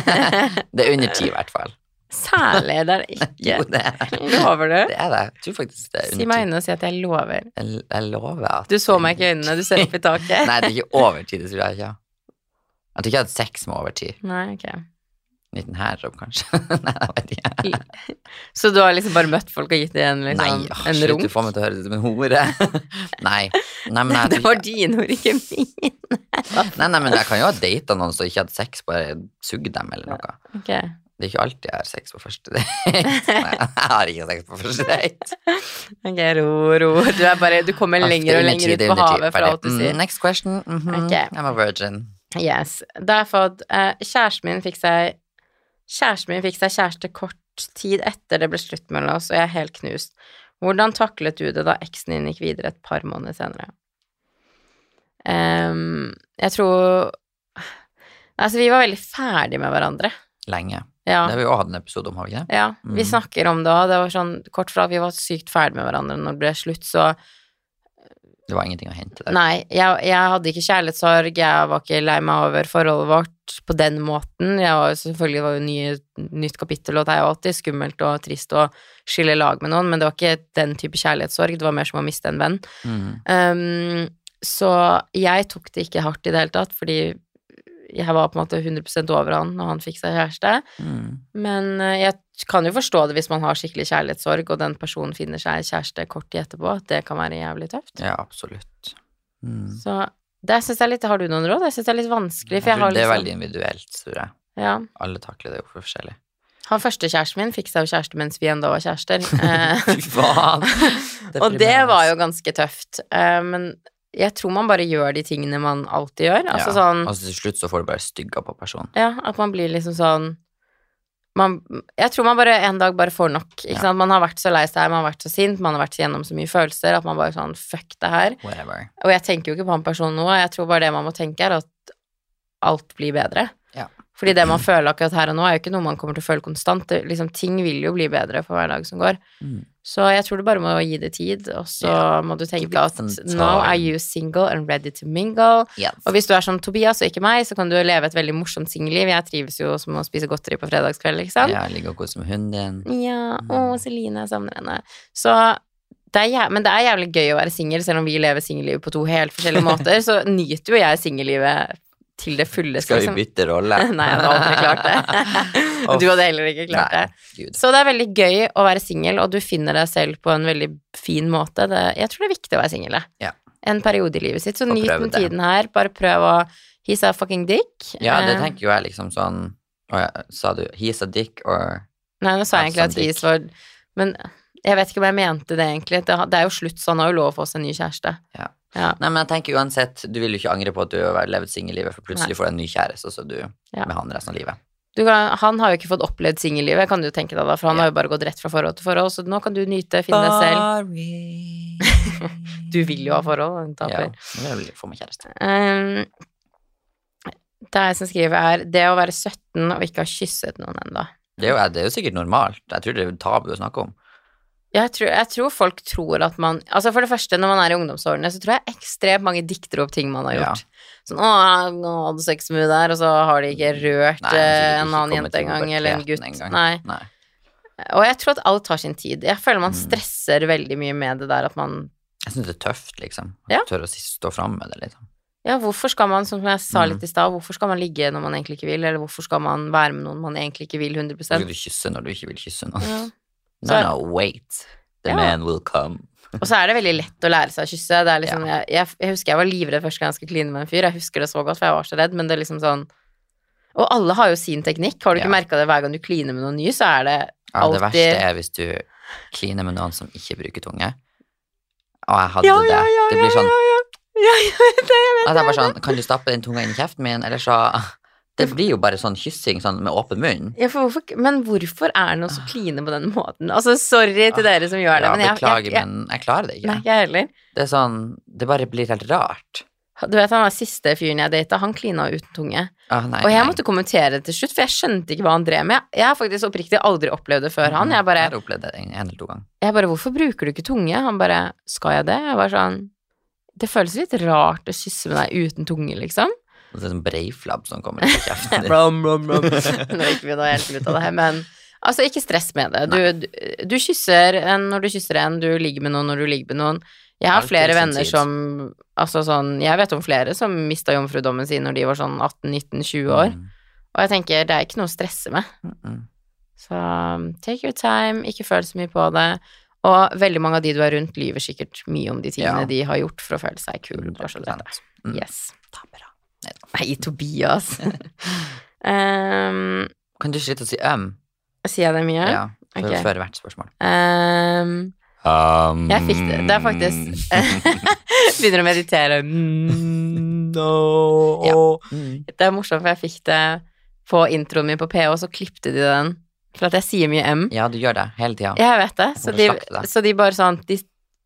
Det er under ti, i hvert fall. Særlig, det er det ikke. Jo, det er Lover du? det. Er det. Jeg tror faktisk det er Si under meg i meg øynene og si at jeg lover. Jeg, jeg lover at Du så meg ikke i øynene, du ser opp i taket. Nei, det er ikke over ti, det tror jeg ikke. Jeg tror ikke jeg har hatt sex med over ti. Nei, ok. En liten hærjobb, kanskje. Nei, jeg vet ikke. Så du har liksom bare møtt folk og gitt dem Nei, liksom, åh, en slutt, å du får meg til å høres ut som en hore. nei. nei, men jeg Det var din hore, ikke min. Nei, nei, men jeg kan jo ha data noen som ikke hadde sex, bare sugd dem eller noe. Okay. Det er ikke alltid jeg har sex på første date. Nei, jeg har ikke sex på første date. Ok, ro, ro. Du bare Du kommer er lenger og lenger ut på havet fra alt du sier. Mm, Next question. Mm -hmm. okay. I'm a virgin. Yes. Da har jeg fått uh, Kjæresten min fikk seg Kjæresten min fikk seg kjæreste kort tid etter det ble slutt mellom oss, og jeg er helt knust. Hvordan taklet du det da eksen din gikk videre et par måneder senere? Um, jeg tror Altså, vi var veldig ferdige med hverandre. Lenge. Ja. Det har vi jo hatt en episode om, har vi ikke det? Ja, vi Mm. snakker om det òg. Det var sånn kort fra at vi var sykt ferdig med hverandre når det ble slutt, så Det var ingenting å hente der. Nei, jeg, jeg hadde ikke kjærlighetssorg, jeg var ikke lei meg over forholdet vårt på den måten. Jeg var selvfølgelig var jo nye, nytt kapittel, og det er jo alltid skummelt og trist å skille lag med noen, men det var ikke den type kjærlighetssorg, det var mer som å miste en venn. Mm. Um, så jeg tok det ikke hardt i det hele tatt, fordi jeg var på en måte 100% over han når han fikk seg kjæreste. Mm. Men eh, jeg kan jo forstå det hvis man har skikkelig kjærlighetssorg, og den personen finner seg kjæreste kort tid etterpå, at det kan være jævlig tøft. Ja, absolutt. Mm. Så det syns jeg litt Har du noen råd? Jeg syns det er litt vanskelig, for jeg jeg har det er liksom veldig individuelt, tror jeg. ja. Alle takler det jo for forskjellig. Han første kjæresten min fikk seg jo kjæreste mens vi ennå var kjærester. Eh, Fy og det var jo ganske tøft. Eh, men jeg tror man bare gjør de tingene man alltid gjør. Altså ja. sånn Altså til slutt så får du bare stygga på personen. Ja, at man blir liksom sånn man, Jeg tror man bare en dag bare får nok. Ikke Ja. sant? Man har vært så lei seg, man har vært så sint, man har vært gjennom så mye følelser at man bare sånn Fuck det her. Whatever. Og jeg tenker jo ikke på han personen nå, jeg tror bare det man må tenke, er at alt blir bedre. Fordi det man føler akkurat her og nå, er jo ikke noe man kommer til å føle konstant. Det, liksom, ting vil jo bli bedre for hver dag som går. Mm. Så jeg tror du bare må gi det tid, og så yeah. må du tenke at now are you single and ready to mingle. Yes. Og hvis du er som Tobias og ikke meg, så kan du leve et veldig morsomt singelliv. Jeg trives jo som å spise godteri på fredagskveld, liksom. Ja, ligge og kose med hunden din. Ja, Mm. å, Celine, jeg savner henne. Så det er men det er jævlig gøy å være singel, selv om vi lever singellivet på to helt forskjellige måter. Så nyter jo jeg singellivet til det fulle. Skal vi liksom. bytte rolle? Nei, jeg hadde aldri klart det. Og du hadde heller ikke klart det. Nei. Så det er veldig gøy å være singel, og du finner deg selv på en veldig fin måte. Det, jeg tror det er viktig å være singel. Ja. En periode i livet sitt. Så nyt den tiden her. Bare prøv å He's a fucking dick. Ja, det Eh, tenker jo jeg liksom sånn Å ja, sa du he's a dick or Nei, nå sa jeg egentlig at some he's var Men jeg vet ikke om jeg mente det egentlig. Det, det er jo slutt, så han har jo lov å få seg en ny kjæreste. Ja. Ja. Nei, men jeg tenker uansett, du vil jo ikke angre på at du har levd singellivet, for plutselig Nei. får du en ny kjæreste, og så du Ja. med han resten av livet. Du kan, han har jo ikke fått opplevd singellivet, kan du tenke deg da, for han Ja. har jo bare gått rett fra forhold til forhold, så nå kan du nyte, finne deg selv. Du vil jo ha forhold, taper. Ja, nå vil jeg få meg kjæreste. Um, det er jeg som skriver er det å være 17 og ikke ha kysset noen ennå. Det det er jo sikkert normalt. Jeg tror det er tabu å snakke om. Jeg tror, jeg tror folk tror at man Altså For det første, når man er i ungdomsårene, så tror jeg ekstremt mange dikter opp ting man har Ja. gjort. Sånn 'Å, nå hadde sex med hun der', og så har de ikke rørt Nei, ikke en annen jente engang, eller en gutt. En Nei. Nei. Og jeg tror at alt tar sin tid. Jeg føler man Mm. stresser veldig mye med det der at man Jeg syns det er tøft, liksom. Ja. tør å stå fram med det, liksom. Ja, hvorfor skal man, som jeg sa Mm. litt i stad, hvorfor skal man ligge når man egentlig ikke vil, eller hvorfor skal man være med noen man egentlig ikke vil 100 Hvorfor skal du kysse når du ikke vil kysse noen. ja. No, Så- no, wait. The Ja. man will come. Og så er det veldig lett å lære seg å kysse. Det liksom, jeg, jeg, jeg husker jeg var livredd første gang jeg skulle kline med en fyr. Jeg husker det så godt, for jeg var så redd, men det er liksom sånn Og alle har jo sin teknikk. Har du ikke Ja. merka det hver gang du kliner med noen ny, så er det alltid Ja, det verste er hvis du kliner med noen som ikke bruker tunge. Og jeg hadde Ja, det. ja, ja, det blir sånn Ja, jeg vet det, jeg vet at jeg bare sånn Kan du stappe den tunga inn i kjeften min, eller så Det blir jo bare sånn kyssing sånn med åpen munn. Ja, for hvorfor, men hvorfor er det noen så kline på den måten? Altså, sorry til dere som gjør det, Ja, men jeg, beklager, jeg, jeg, men jeg klarer det ikke. Nei, jeg heller. Det er sånn Det bare blir helt rart. Du vet han var siste fyren jeg data, han klina uten tunge. Ah, nei, Og jeg nei. måtte kommentere det til slutt, for jeg skjønte ikke hva han drev med. Jeg har faktisk oppriktig aldri opplevd det før han. Jeg bare, Jeg har opplevd det en, en eller to ganger. jeg bare 'Hvorfor bruker du ikke tunge?' Han bare 'Skal jeg det?' Jeg var sånn Det føles litt rart å kysse med deg uten tunge, liksom. Det er sånn breiflabb som kommer ut av kjeften din. Nå gikk vi da helt ut av det her, men altså, ikke stress med det. Du, du, du kysser en når du kysser en, du ligger med noen når du ligger med noen. Jeg har flere venner som Altså sånn Jeg vet om flere som mista jomfrudommen sin når de var sånn 18-19-20 år. Mm, Og jeg tenker det er ikke noe å stresse med. mm, mm. Så um, take your time, ikke føl så mye på det. Og veldig mange av de du er rundt, lyver sikkert mye om de tingene Ja. de har gjort for å føle seg kul. Vet. Mm. Yes. Nei, Tobias. um, Kan du slutte å si øm? sier jeg det mye? Ja, før, okay. før hvert spørsmål. Um, Um, jeg fikk det. Det er faktisk Begynner å meditere. Mm, no. Ja. Mm. Det er morsomt, for jeg fikk det på introen min på PH, så klippte de den. For at jeg sier mye M. Ja, du gjør det hele tida. Jeg vet det. Så de, så de bare sånn De,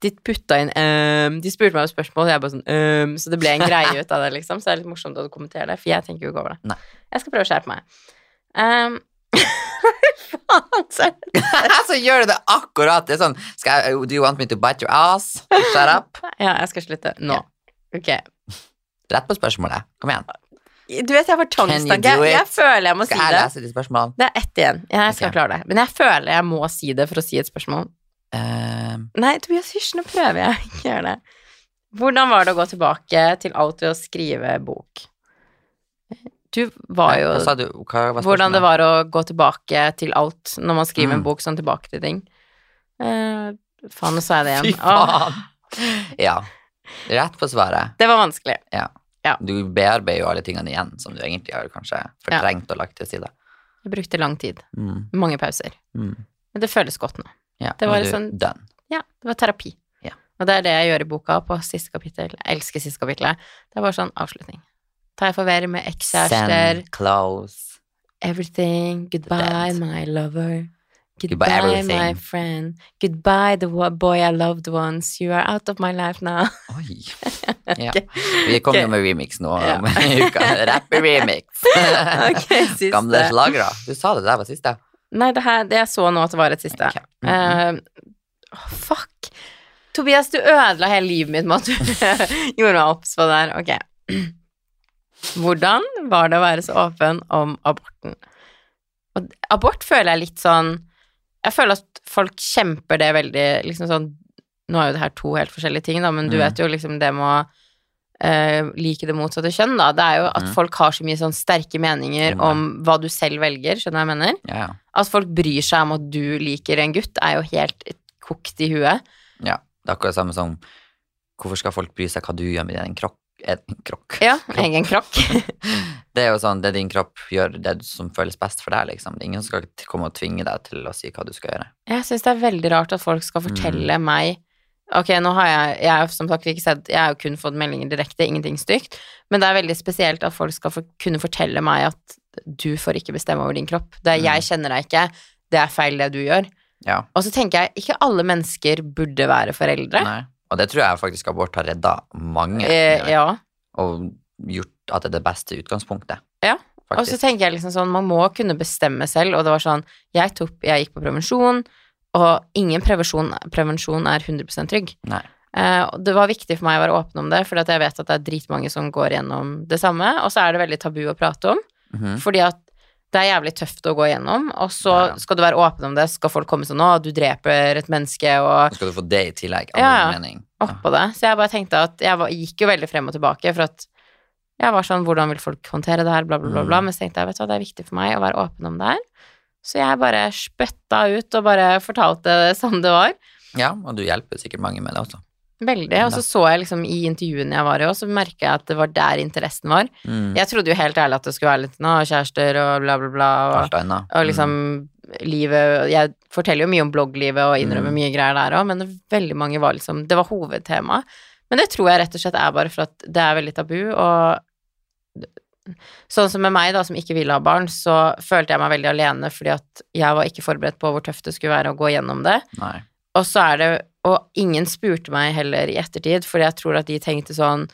de putta inn um, De spurte meg om spørsmål, og jeg bare sånn um, Så det ble en greie ut av det, liksom. Så det er litt morsomt at du kommenterer det, for jeg tenker jo ikke over det. Nei. Jeg skal prøve å skjerpe meg. Um, Så- så gjør du det akkurat. Det er sånn skal Do you want me to bite your ass? Shut up. ja, jeg skal slutte nå. Ok. Rett på spørsmålet. Kom igjen. Du vet, jeg får tvangstanke. Jeg, føler jeg må si Skal jeg lese de spørsmålene? Det er ett igjen. Jeg skal okay. klare det. Men jeg føler jeg må si det for å si et spørsmål. Eh, Nei, Tobias, hysj, nå prøver jeg å gjøre det. Hvordan var det å gå tilbake til alt ved å skrive bok? Du var jo Nei, du? Hva Hvordan det var å gå tilbake til alt når man skriver en Mm. bok sånn tilbake til ting. Eh, faen, nå sa jeg det Fy igjen. Åh, faen. Ja. Rett på svaret. det var vanskelig. Du bearbeider jo alle tingene igjen som du egentlig har kanskje fortrengt og lagt til side. Jeg brukte lang tid. Mm. Mange pauser. Mm. Men det føles godt nå. Ja, Det var sånn- Ja, det var terapi. Ja. Og det er det jeg gjør i boka på siste kapittel. Jeg elsker siste kapittelet. Det bare sånn avslutning. Tar jeg farvel med ekskjærester, Send close. everything, goodbye my lover, Goodbye, goodbye my friend, goodbye the boy I loved once, you are out of my life now. Oi. Ja. Vi kommer jo med remix nå Ja. Rappe-remix. okay. Gamle slagere. Du sa det der var siste. Nei, det her, det jeg så nå at det var et siste. Ok. Mhm. Eh, åh, fuck. Tobias, du ødela hele livet mitt med at du gjorde meg obs på det her. Ok. Hvordan var det å være så åpen om aborten? Og abort føler jeg litt sånn Jeg føler at folk kjemper det veldig liksom sånn Nå er jo det her to helt forskjellige ting, da, men du Mm. vet jo liksom det med å eh, like det motsatte kjønn, da. Det er jo at mm. folk har så mye sånn sterke meninger Mm. om hva du selv velger, skjønner du hva jeg mener? Ja, ja. At folk bryr seg om at du liker en gutt, er jo helt kokt i huet. ja. Det er akkurat det samme som Hvorfor skal folk bry seg hva du gjør med din krokk? En krokk. Ja, egen krokk. Det er jo sånn, det din kropp gjør, det som føles best for deg, liksom. Ingen skal komme og tvinge deg til å si hva du skal gjøre. Jeg syns det er veldig rart at folk skal fortelle meg Ok, nå har jeg Jeg har som sagt ikke sett Jeg har jo kun fått meldinger direkte, ingenting stygt, men det er veldig spesielt at folk skal for, kunne fortelle meg at du får ikke bestemme over din kropp. Det er Mm. jeg kjenner deg ikke, det er feil det du gjør. Ja. Og så tenker jeg ikke alle mennesker burde være foreldre. Nei. Og det tror jeg faktisk abort har redda mange. Eh, ja. Og gjort at det er det beste utgangspunktet. Ja, Og så tenker jeg liksom sånn, man må kunne bestemme selv, og det var sånn, jeg tok, jeg gikk på prevensjon, og ingen prevensjon, prevensjon er 100% trygg. Nei. Uh, det var viktig for meg å være åpen om det, fordi jeg vet at det er dritmange som går gjennom det samme, og så er det veldig tabu å prate om, Mhm. fordi at det er jævlig tøft å gå gjennom, og så Ja, skal du være åpen om det, skal folk komme sånn, å, du dreper et menneske, og Nå skal du få det i tillegg. Ja, mening. Ja. oppå det. Så jeg bare tenkte at jeg var, gikk jo veldig frem og tilbake, for at jeg var sånn, hvordan vil folk håndtere det her, bla, bla, bla, bla. Mm. Men så tenkte jeg, vet du hva, det er viktig for meg å være åpen om det her. Så jeg bare spytta ut og bare fortalte det som det var. ja, og du hjelper sikkert mange med det også. Veldig. Og så så jeg liksom i intervjuene jeg var i òg, så merka jeg at det var der interessen var. Mm. Jeg trodde jo helt ærlig at det skulle være litt nå, kjærester og bla, bla, bla. Og, Alt og liksom livet Jeg forteller jo mye om blogglivet og innrømmer Mm. mye greier der òg, men veldig mange var liksom Det var hovedtema. Men det tror jeg rett og slett er bare for at det er veldig tabu, og Sånn som med meg, da, som ikke ville ha barn, så følte jeg meg veldig alene fordi at jeg var ikke forberedt på hvor tøft det skulle være å gå gjennom det. Nei. Og så er det Og ingen spurte meg heller i ettertid, fordi jeg tror at de tenkte sånn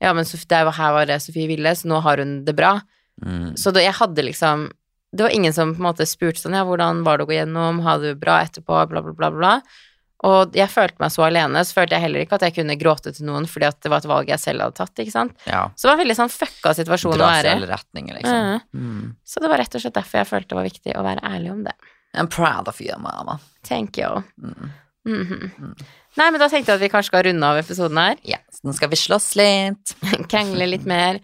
Ja, men Sof- det var her var det Sofie ville, så nå har hun det bra. Mm. Så da, jeg hadde liksom Det var ingen som på en måte spurte sånn Ja, hvordan var det å gå gjennom? Har du det bra etterpå? Bla, Bla, bla, bla, bla. Og jeg følte meg så alene, så følte jeg heller ikke at jeg kunne gråte til noen fordi at det var et valg jeg selv hadde tatt, ikke sant. Ja. Så det var en veldig sånn fucka situasjon å være i. alle retninger, liksom. Mm. Så det var rett og slett derfor jeg følte det var viktig å være ærlig om det. I'm proud of you, mama. Thank you. Mm. Mhm. Nei, men da tenkte jeg at vi kanskje skal runde av episoden her. Ja, så nå skal vi slåss litt. Krangle litt mer.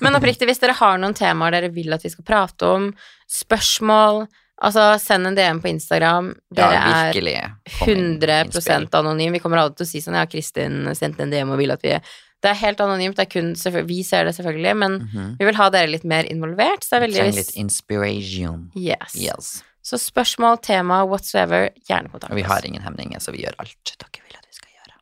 Men oppriktig, hvis dere har noen temaer dere vil at vi skal prate om, spørsmål, altså send en DM på Instagram. Ja, Dere er virkelig. Kom 100 anonyme. anonym. Vi kommer aldri til å si sånn Ja, Kristin sendte en DM og vil at vi Det er helt anonymt. Det er kun Vi ser det selvfølgelig, men Mhm. vi vil ha dere litt mer involvert. Så det er veldig trenger litt inspiration. Yes. Yes. Så spørsmål, tema, whatsoever, gjerne kontakt vi har ingen hemninger, så vi gjør alt dere vil at vi skal gjøre.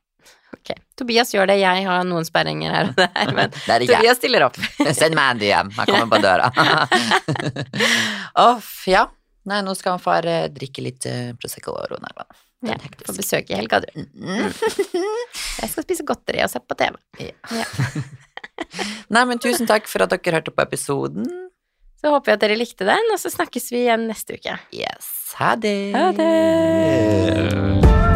Ok. Tobias gjør det, jeg har noen sperringer her og der, men er jeg. Tobias stiller opp. Send meg en DM, jeg kommer på døra. Off, ja. Nei, nå skal han far eh, drikke litt uh, Prosecco og Ronaldo. Ja, Få besøk i helga, du. Mm. Jeg skal spise godteri og se på TV. Nei, men tusen takk for at dere hørte på episoden. Så håper jeg at dere likte den, og så snakkes vi igjen neste uke. Yes. Ha det. Ha det.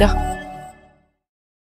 Twitter.